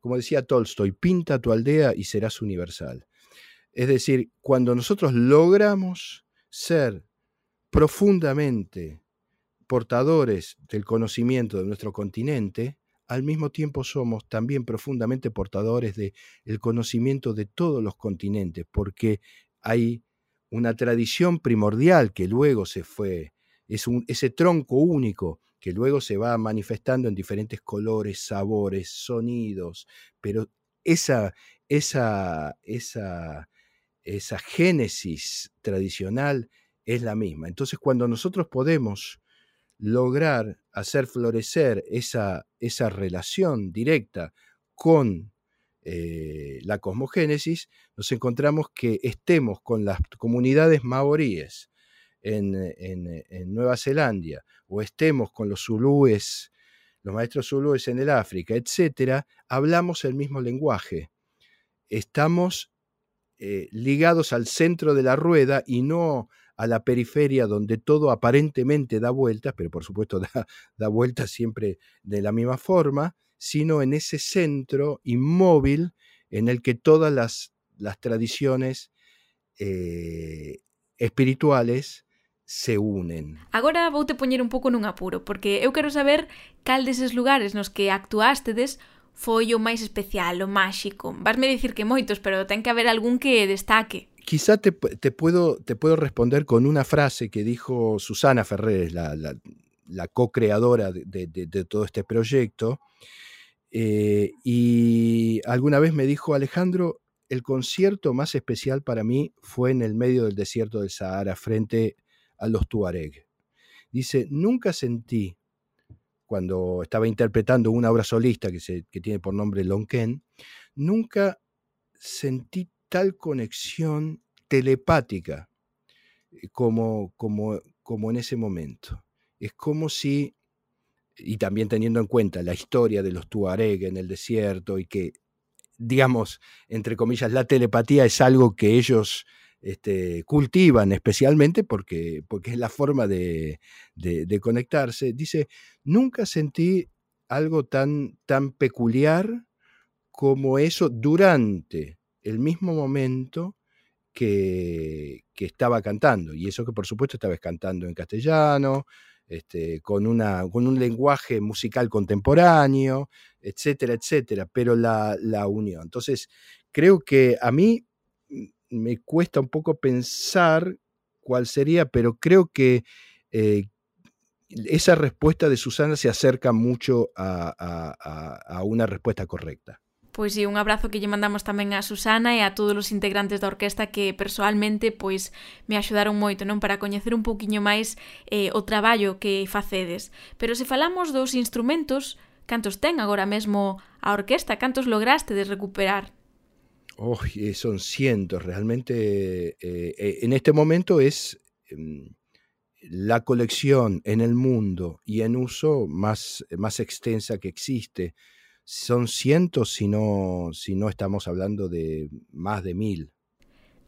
como decía Tolstoy, pinta tu aldea y serás universal. Es decir, cuando nosotros logramos ser profundamente portadores del conocimiento de nuestro continente, al mismo tiempo somos también profundamente portadores del el conocimiento de todos los continentes, porque hay una tradición primordial que luego se fue, es un, ese tronco único que luego se va manifestando en diferentes colores, sabores, sonidos, pero esa, esa, esa esa génesis tradicional es la misma. Entonces, cuando nosotros podemos lograr hacer florecer esa, esa relación directa con eh, la cosmogénesis, nos encontramos que estemos con las comunidades maoríes en, en, Nueva Zelanda o estemos con los zulúes, los maestros zulúes en el África, etcétera, hablamos el mismo lenguaje. Estamos eh, ligados al centro de la rueda y no a la periferia donde todo aparentemente da vueltas, pero por supuesto *laughs* da, vueltas siempre de la misma forma, sino en ese centro inmóvil en el que todas las, las tradiciones eh, espirituales se unen. Agora te poñer un pouco nun apuro, porque eu quero saber cal deses lugares nos que actuastedes foi o máis especial, o máxico? Vasme dicir que moitos, pero ten que haber algún que destaque. Quizá te, te, puedo, te puedo responder con una frase que dijo Susana Ferrer, la, la, la co-creadora de, de, de, todo este proyecto, eh, y alguna vez me dijo, Alejandro, el concierto más especial para mí fue en el medio del desierto del Sahara, frente a los Tuareg. Dice, nunca sentí cuando estaba interpretando una obra solista que, se, que tiene por nombre Lonken, nunca sentí tal conexión telepática eh, como, como, como en ese momento. Es como si, y también teniendo en cuenta la historia de los Tuareg en el desierto y que, digamos, entre comillas, la telepatía es algo que ellos este, cultivan especialmente porque, porque es la forma de, conectarse. Dice, nunca sentí algo tan, tan peculiar como eso durante el mismo momento que, estaba cantando. Y eso que por supuesto estaba cantando en castellano, este, con, una, con un lenguaje musical contemporáneo, etcétera, etcétera, pero la, la unión. Entonces, creo que a mí me cuesta un poco pensar cuál sería, pero creo que eh, esa respuesta de Susana se acerca mucho a, a, a una respuesta correcta. Pois sí, un abrazo que lle mandamos tamén a Susana e a todos os integrantes da orquesta que persoalmente pois me axudaron moito, non, para coñecer un pouquiño máis eh, o traballo que facedes. Pero se falamos dos instrumentos, cantos ten agora mesmo a orquesta, cantos lograste de recuperar? Oh, son cientos, realmente eh, eh, en este momento es em, la colección en el mundo y en uso más, más extensa que existe. son cientos si no, si no estamos hablando de más de mil.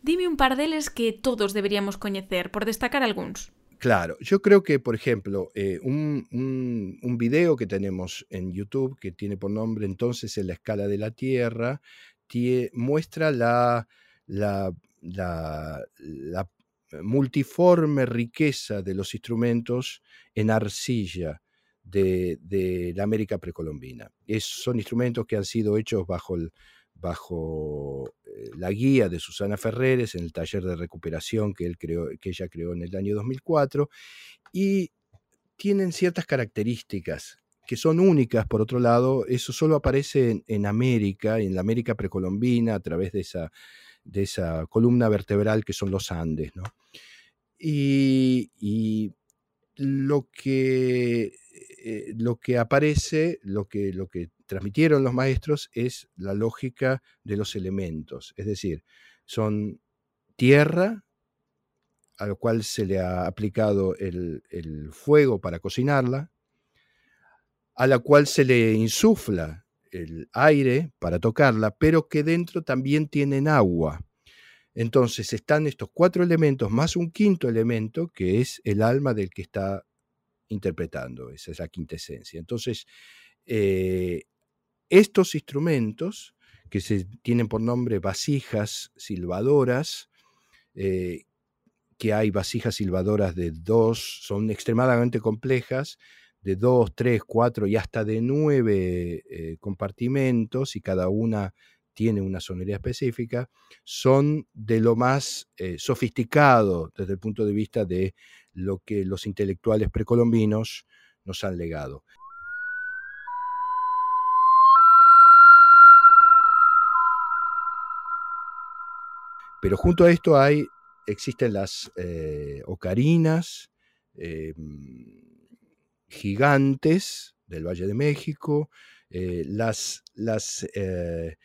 Dime un par deles que todos deberíamos coñecer, por destacar algúns. Claro, yo creo que, por ejemplo, eh, un, un, un, video que tenemos en YouTube que tiene por nombre entonces en la escala de la Tierra, muestra la, multiforme riqueza de los instrumentos en arcilla de, la América precolombina. Es, son instrumentos que han sido hechos bajo eh, la guía de Susana Ferreres en el taller de recuperación que ella creó en el año 2004 y tienen ciertas características que son únicas, por otro lado, eso solo aparece en, América, en la América precolombina, a través de esa, de esa columna vertebral que son los Andes. ¿no? Y, y, lo, que, eh, lo que aparece, lo que, lo que transmitieron los maestros es la lógica de los elementos, es decir, son tierra, a lo cual se le ha aplicado el, el fuego para cocinarla, a la cual se le insufla el aire para tocarla, pero que dentro también tienen agua. Entonces están estos cuatro elementos más un quinto elemento que es el alma del que está interpretando, esa es la quintesencia. Entonces, eh, estos instrumentos, que se tienen por nombre vasijas silbadoras, eh, que hay vasijas silbadoras de dos, son extremadamente complejas, de dos, tres, cuatro y hasta de nueve eh, compartimentos, y cada una tiene una sonoridad específica, son de lo más eh, sofisticado desde el punto de vista de lo que los intelectuales precolombinos nos han legado. Pero junto a esto hay, existen las eh, ocarinas eh, gigantes del Valle de México, eh, eh,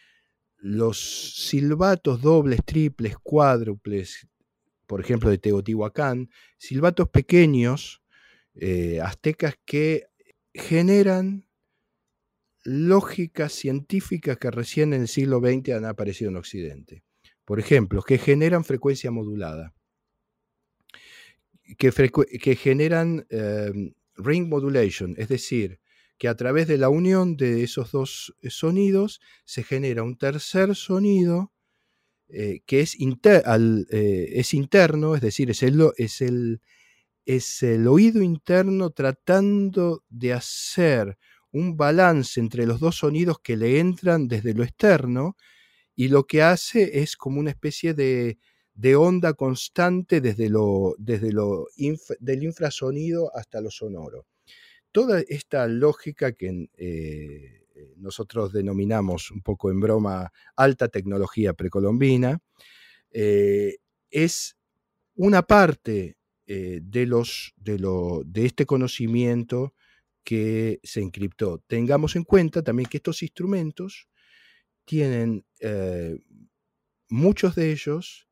los silbatos dobles, triples, cuádruples, por ejemplo, de Teotihuacán, silbatos pequeños, eh, aztecas que generan lógicas científicas que recién en el siglo XX han aparecido en Occidente. Por ejemplo, que generan frecuencia modulada, que, generan eh, ring modulation, es decir, que a través de la unión de esos dos sonidos se genera un tercer sonido eh, que es, inter eh, es, interno, es decir, es, el, es el oído interno tratando de hacer un balance entre los dos sonidos que le entran desde lo externo y lo que hace es como una especie de, de onda constante desde lo, desde lo del infrasonido hasta lo sonoro. Toda esta lógica que eh, nosotros denominamos un poco en broma alta tecnología precolombina, eh, es una parte eh, de, los, de, lo, de este conocimiento que se encriptó. Tengamos en cuenta también que estos instrumentos tienen muchos de ellos,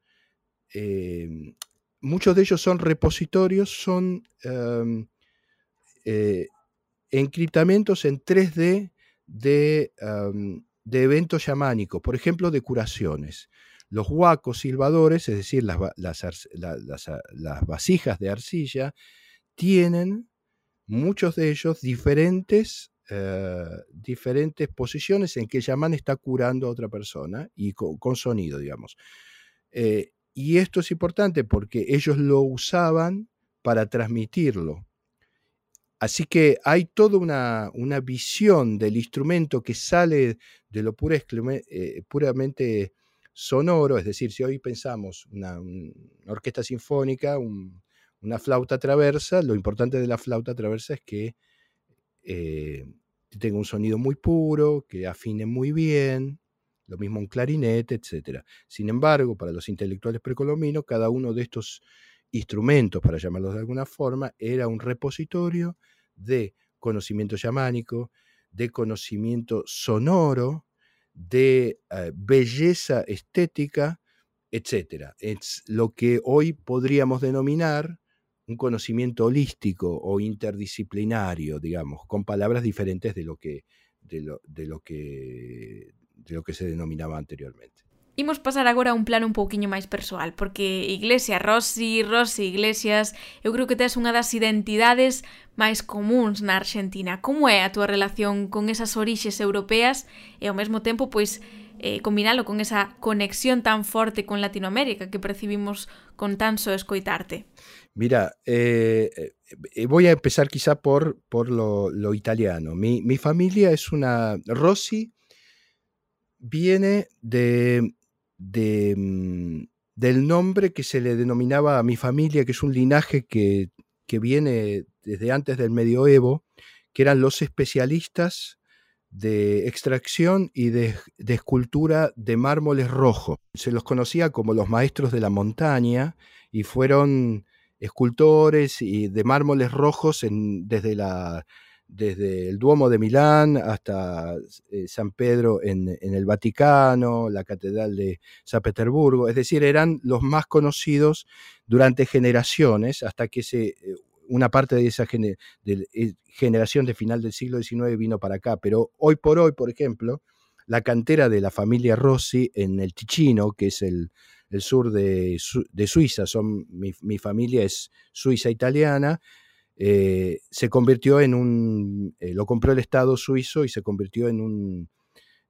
eh, muchos de ellos son repositorios, son em, eh, encriptamientos en 3D de, um, de, eventos chamánicos, por ejemplo, de curaciones. Los huacos silbadores, es decir, las, vasijas de arcilla, tienen muchos de ellos diferentes eh, diferentes posiciones en que el chamán está curando a otra persona y con, con sonido, digamos. Eh, y esto es importante porque ellos lo usaban para transmitirlo. Así que hay toda una, una visión del instrumento que sale de lo pura, eh, puramente sonoro, es decir, si hoy pensamos una, una orquesta sinfónica, un, una flauta traversa, lo importante de la flauta traversa es que eh, tenga un sonido muy puro, que afine muy bien, lo mismo un clarinete, etc. Sin embargo, para los intelectuales precolombinos, cada uno de estos instrumentos, para llamarlos de alguna forma, era un repositorio de conocimiento chamánico, de conocimiento sonoro, de eh, belleza estética, etc. Es lo que hoy podríamos denominar un conocimiento holístico o interdisciplinario, digamos, con palabras diferentes de lo que, de lo, de lo, que, de lo que se denominaba anteriormente. Imos pasar agora a un plano un pouquiño máis persoal, porque Iglesia Rossi, Rossi Iglesias, eu creo que tes unha das identidades máis comuns na Argentina. Como é a túa relación con esas orixes europeas e ao mesmo tempo, pois, eh, combinalo con esa conexión tan forte con Latinoamérica que percibimos con tan só escoitarte? Mira, eh, eh, voy a empezar quizá por, por lo, lo italiano. Mi, mi familia es una... Rossi viene de mm, del nombre que se le denominaba a mi familia, que es un linaje que, que viene desde antes del medioevo, que eran los especialistas de extracción y de, de, escultura de mármoles rojos. Se los conocía como los maestros de la montaña y fueron escultores y de mármoles rojos en, desde la desde el Duomo de Milán hasta eh, San Pedro en, el Vaticano, la Catedral de San Petersburgo, es decir, eran los más conocidos durante generaciones, hasta que eh, una parte de esa eh, generación de final del siglo XIX vino para acá. Pero hoy por hoy, por ejemplo, la cantera de la familia Rossi en el Ticino, que es el, sur de, Suiza, son, mi familia es suiza-italiana, eh, se convirtió en un, eh, lo compró el Estado suizo y se convirtió en, un,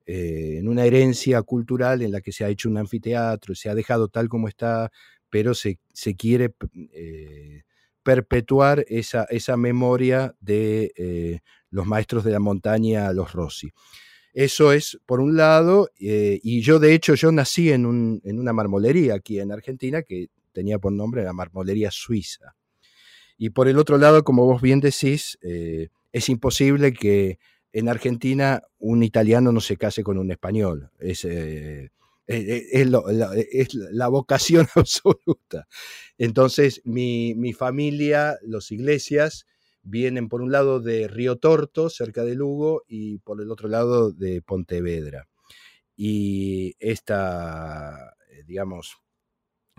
eh, en una herencia cultural en la que se ha hecho un anfiteatro, se ha dejado tal como está, pero se, se quiere perpetuar esa, esa, memoria de los maestros de la montaña, los Rossi. Eso es por un lado, y yo de hecho yo nací en, un, en una marmolería aquí en Argentina que tenía por nombre la marmolería suiza. Y por el otro lado, como vos bien decís, eh, es imposible que en Argentina un italiano no se case con un español. Es, eh, eh, es, la, vocación *laughs* absoluta. Entonces, mi, mi, familia, los iglesias, vienen por un lado de Río Torto, cerca de Lugo, y por el otro lado de Pontevedra. Y esta, digamos,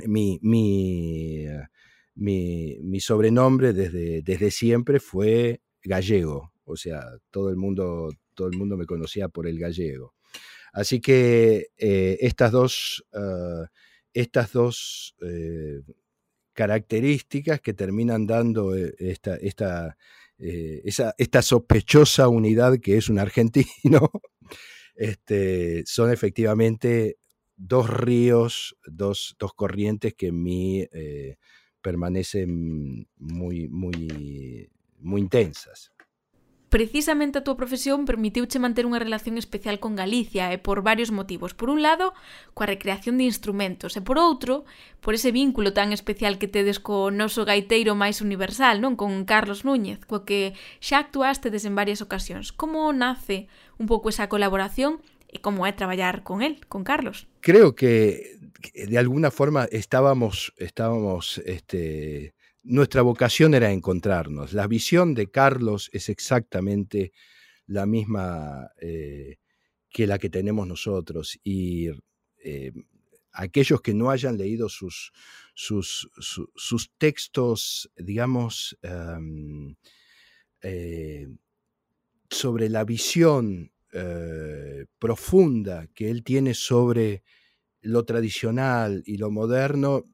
mi, mi mi, sobrenombre desde, siempre fue gallego, o sea, todo el mundo, todo el mundo me conocía por el gallego. Así que eh, estas dos, ah, estas dos eh, características que terminan dando eh, esta, esta, esta sospechosa unidad que es un argentino, *laughs* este, son efectivamente dos ríos, dos, dos corrientes que en mí permanecen moi, moi, moi intensas. Precisamente a túa profesión permitiuche manter unha relación especial con Galicia e por varios motivos. Por un lado, coa recreación de instrumentos e por outro, por ese vínculo tan especial que tedes co noso gaiteiro máis universal, non con Carlos Núñez, co que xa actuastedes en varias ocasións. Como nace un pouco esa colaboración e como é traballar con el, con Carlos? Creo que de alguna forma estábamos, estábamos, este, nuestra vocación era encontrarnos. La visión de Carlos es exactamente la misma eh, que la que tenemos nosotros y eh, aquellos que no hayan leído sus, sus, sus, textos, digamos, em, eh, sobre la visión eh, profunda que él tiene sobre lo tradicional y lo moderno,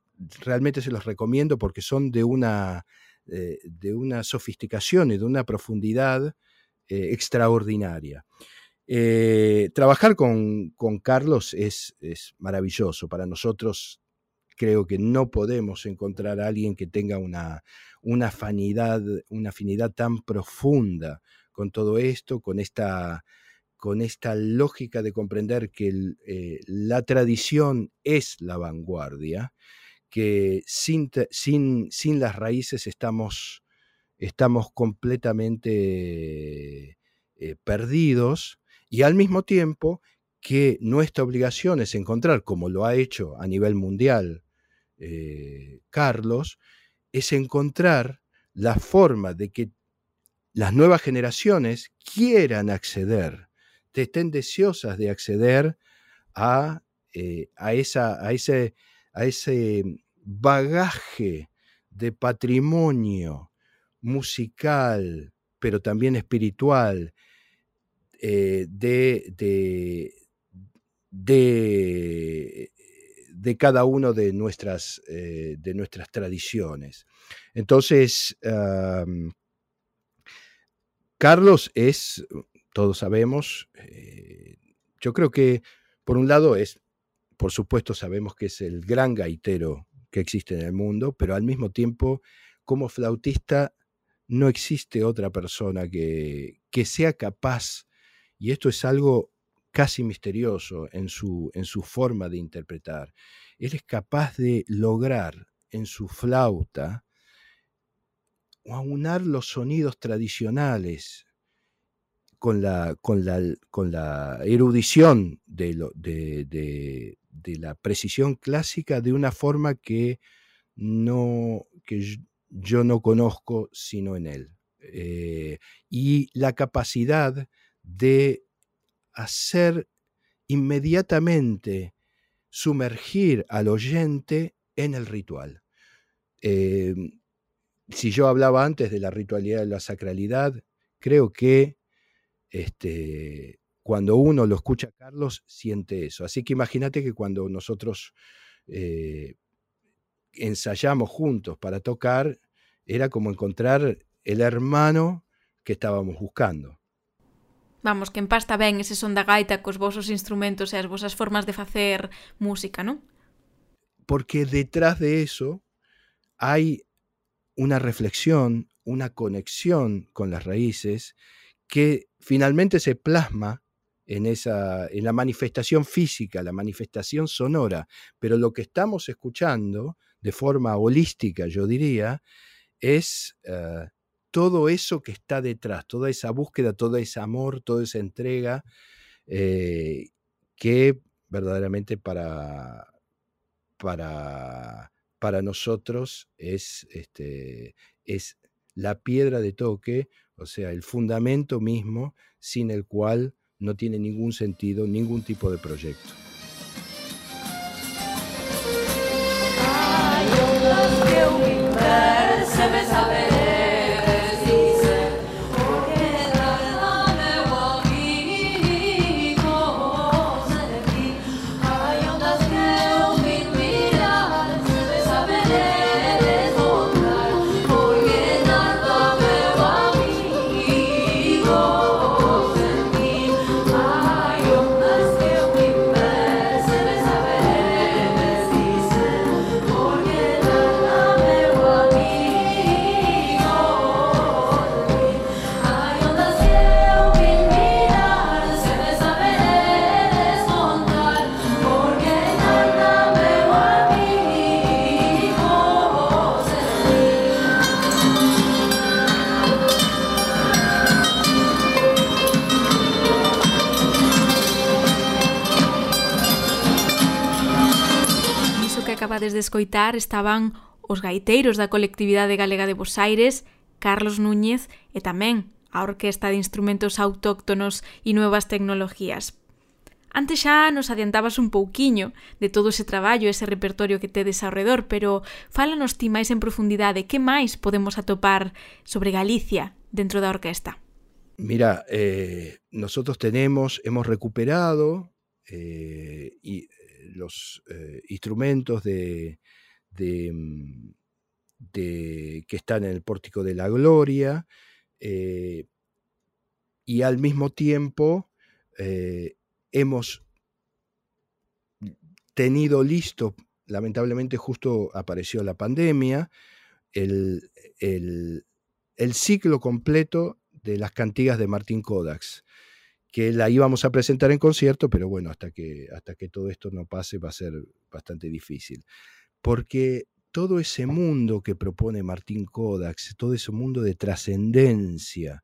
realmente se los recomiendo porque son de una, eh, de una sofisticación y de una profundidad eh, extraordinaria. trabajar con, Carlos es, es, maravilloso. Para nosotros creo que no podemos encontrar a alguien que tenga una, una, afinidad, una afinidad tan profunda con todo esto, con esta con esta lógica de comprender que eh, la tradición es la vanguardia, que sin, sin, sin las raíces estamos, estamos completamente eh, perdidos y al mismo tiempo que nuestra obligación es encontrar, como lo ha hecho a nivel mundial eh, Carlos, es encontrar la forma de que las nuevas generaciones quieran acceder estén deseosas de acceder a, eh, a, esa, a, ese, a ese bagaje de patrimonio musical, pero también espiritual, de, de, de, de, cada uno de nuestras, de nuestras tradiciones. Entonces, Carlos es, todos sabemos, yo creo que por un lado es, por supuesto sabemos que es el gran gaitero que existe en el mundo, pero al mismo tiempo, como flautista, no existe otra persona que, que sea capaz, y esto es algo casi misterioso en su, en su forma de interpretar, él es capaz de lograr en su flauta aunar los sonidos tradicionales con la, con la, con la erudición de, la precisión clásica de una forma que, no, que yo no conozco sino en él. Eh, y la capacidad de hacer inmediatamente sumergir al oyente en el ritual. Eh, si yo hablaba antes de la ritualidad y la sacralidad, creo que este, cuando uno lo escucha a Carlos, siente eso. Así que imagínate que cuando nosotros eh, ensayamos juntos para tocar, era como encontrar el hermano que estábamos buscando. Vamos, que empasta ben ese son da gaita cos vosos instrumentos e as vosas formas de facer música, ¿no? Porque detrás de eso hay una reflexión, una conexión con las raíces que finalmente se plasma en, esa, en la manifestación física, la manifestación sonora, pero lo que estamos escuchando de forma holística, yo diría, es uh, todo eso que está detrás, toda esa búsqueda, todo ese amor, toda esa entrega, eh, que verdaderamente para, para, para nosotros es, este, es la piedra de toque o sea, el fundamento mismo sin el cual no tiene ningún sentido ningún tipo de proyecto. acabades de escoitar estaban os gaiteiros da colectividade galega de Bos Aires, Carlos Núñez e tamén a Orquesta de Instrumentos Autóctonos e Nuevas Tecnologías. Antes xa nos adiantabas un pouquiño de todo ese traballo, ese repertorio que tedes ao redor, pero fálanos ti máis en profundidade, que máis podemos atopar sobre Galicia dentro da orquesta? Mira, eh, nosotros tenemos, hemos recuperado eh, y los eh, instrumentos de, mm, de, que están en el pórtico de la gloria eh, y al mismo tiempo eh, hemos tenido listo, lamentablemente justo apareció la pandemia, el, el, el ciclo completo de las cantigas de Martín Kodaks que la íbamos a presentar en concierto, pero bueno, hasta que, hasta que todo esto no pase va a ser bastante difícil. Porque todo ese mundo que propone Martín Kodaks, todo ese mundo de trascendencia,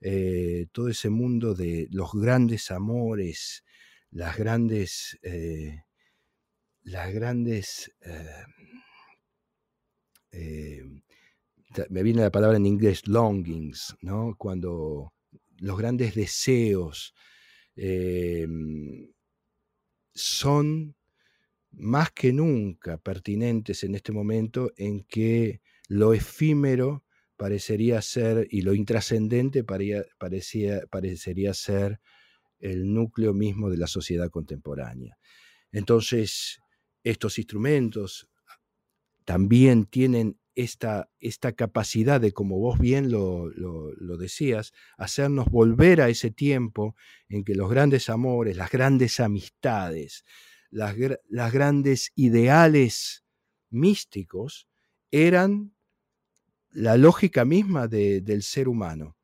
eh, todo ese mundo de los grandes amores, las grandes, eh, las grandes, eh, me viene la palabra en inglés, longings, ¿no? Cuando los grandes deseos em, son más que nunca pertinentes en este momento en que lo efímero parecería ser, y lo intrascendente parecía, parecería ser el núcleo mismo de la sociedad contemporánea. Entonces, estos instrumentos también tienen esta, esta capacidad de, como vos bien lo, decías, hacernos volver a ese tiempo en que los grandes amores, las grandes amistades, las, grandes ideales místicos eran la lógica misma del ser humano.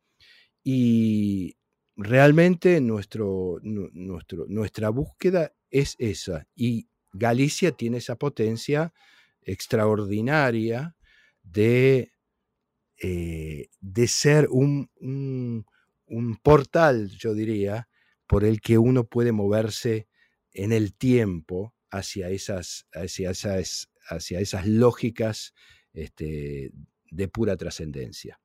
Y realmente nuestro, nuestro, nuestra búsqueda es esa. Y Galicia tiene esa potencia extraordinaria de, eh, de ser un, un, portal, yo diría, por el que uno puede moverse en el tiempo hacia esas, hacia esas, hacia esas lógicas este, de pura trascendencia.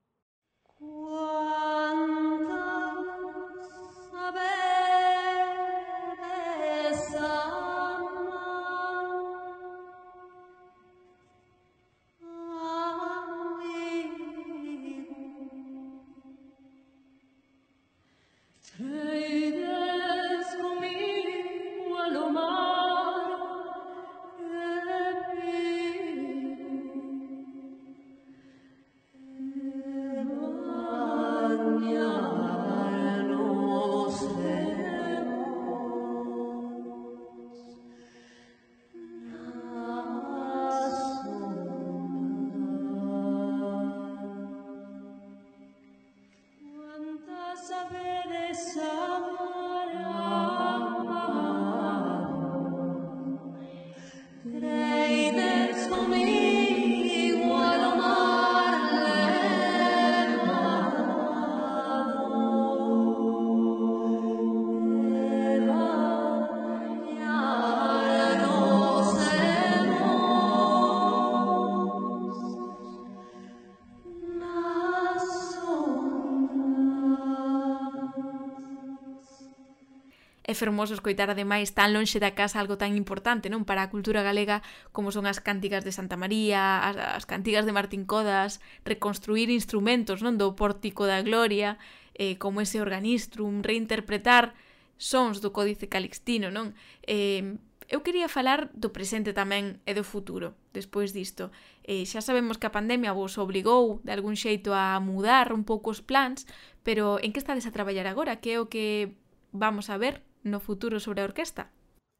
É fermoso escoitar ademais tan lonxe da casa algo tan importante, non? Para a cultura galega como son as cánticas de Santa María, as, as cantigas de Martín Codas, reconstruir instrumentos, non? Do Pórtico da Gloria, eh, como ese organistrum, reinterpretar sons do Códice Calixtino, non? Eh, eu quería falar do presente tamén e do futuro, despois disto. Eh, xa sabemos que a pandemia vos obrigou de algún xeito a mudar un pouco os plans, pero en que estades a traballar agora? Que é o que vamos a ver no futuro sobre orquesta?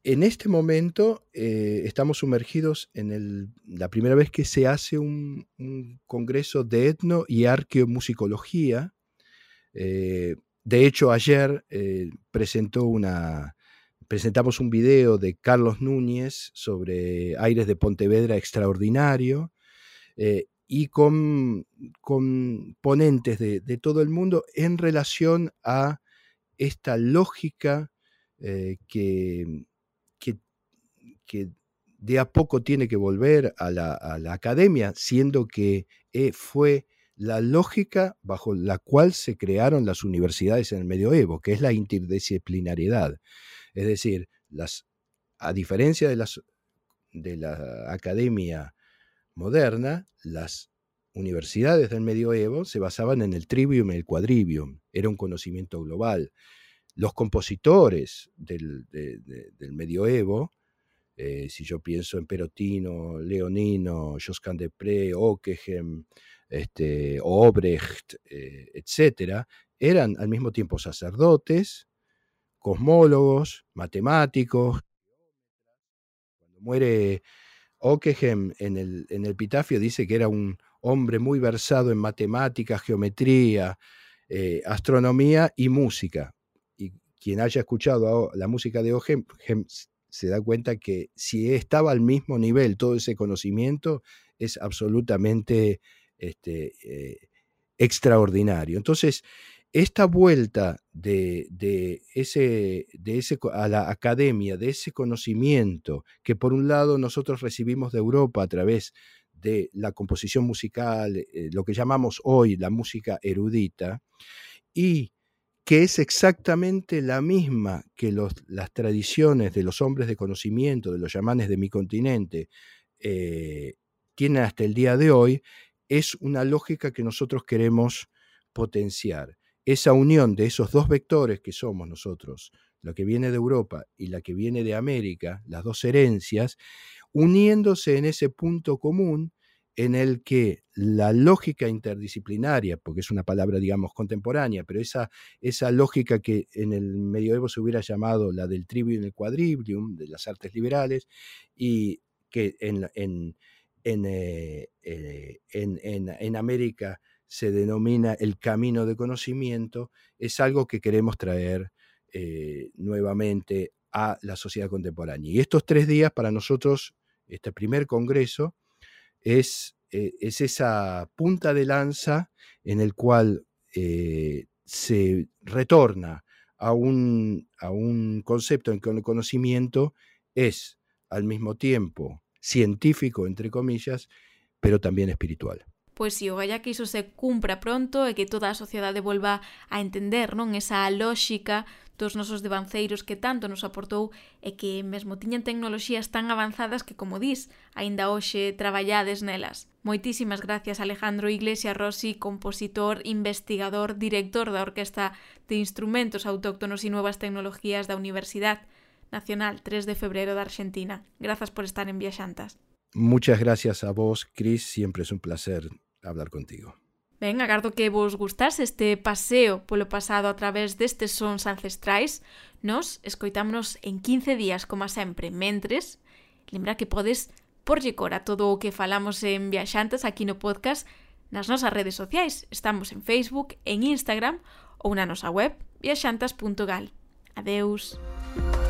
En este momento eh, estamos sumergidos en la primera vez que se hace un, congreso de etno y arqueomusicología. Eh, de hecho, ayer eh, presentó una, presentamos un video de Carlos Núñez sobre Aires de Pontevedra extraordinario y con, con ponentes de, de, todo el mundo en relación a esta lógica eh, que, que, de a poco tiene que volver a la, academia, siendo que eh, fue la lógica bajo la cual se crearon las universidades en el medioevo, que es la interdisciplinariedad. Es decir, las, a diferencia de, las, de la academia moderna, las universidades del medioevo se basaban en el trivium y el quadrivium, era un conocimiento global los compositores del, medioevo, eh, si yo pienso en Perotino, Leonino, Josquin de Pré, Ockeghem, este, Obrecht, eh, etc., eran al mismo tiempo sacerdotes, cosmólogos, matemáticos. Cuando muere Ockeghem en el, en el epitafio dice que era un hombre muy versado en matemáticas, geometría, eh, astronomía y música quien haya escuchado la música de Ojem se da cuenta que si estaba al mismo nivel todo ese conocimiento, es absolutamente este, eh, extraordinario. Entonces, esta vuelta de ese, a la academia, de ese conocimiento que por un lado nosotros recibimos de Europa a través de la composición musical, eh, lo que llamamos hoy la música erudita, y que es exactamente la misma que las tradiciones de los hombres de conocimiento, de los llamanes de mi continente, eh, tienen hasta el día de hoy, es una lógica que nosotros queremos potenciar. Esa unión de esos dos vectores que somos nosotros, lo que viene de Europa y la que viene de América, las dos herencias, uniéndose en ese punto común en el que la lógica interdisciplinaria, porque es una palabra, digamos, contemporánea, pero esa, esa lógica que en el medioevo se hubiera llamado la del trivium y el quadrivium, de las artes liberales, y que en, en, eh, eh, en, en América se denomina el camino de conocimiento, es algo que queremos traer eh, nuevamente a la sociedad contemporánea. Y estos tres días para nosotros, este primer congreso, es, es esa punta de lanza en el cual se retorna a un, a un concepto en que el conocimiento es al mismo tiempo científico, entre comillas, pero también espiritual. pois si, galla que iso se cumpra pronto e que toda a sociedade volva a entender, non? Esa lóxica dos nosos devanceiros que tanto nos aportou e que mesmo tiñan tecnoloxías tan avanzadas que, como dis, aínda hoxe traballades nelas. Moitísimas gracias Alejandro Iglesias Rossi, compositor, investigador, director da Orquesta de Instrumentos Autóctonos e Nuevas Tecnologías da Universidade Nacional 3 de Febrero da Argentina. Grazas por estar en Viaxantas. Muchas gracias a vos, Chris. Siempre es un placer hablar contigo. Ben, agardo que vos gustase este paseo polo pasado a través destes sons ancestrais. Nos escoitámonos en 15 días, como sempre. Mentres, lembra que podes porlle cor a todo o que falamos en Viaxantes aquí no podcast nas nosas redes sociais. Estamos en Facebook, en Instagram ou na nosa web viaxantas.gal. Adeus. Adeus.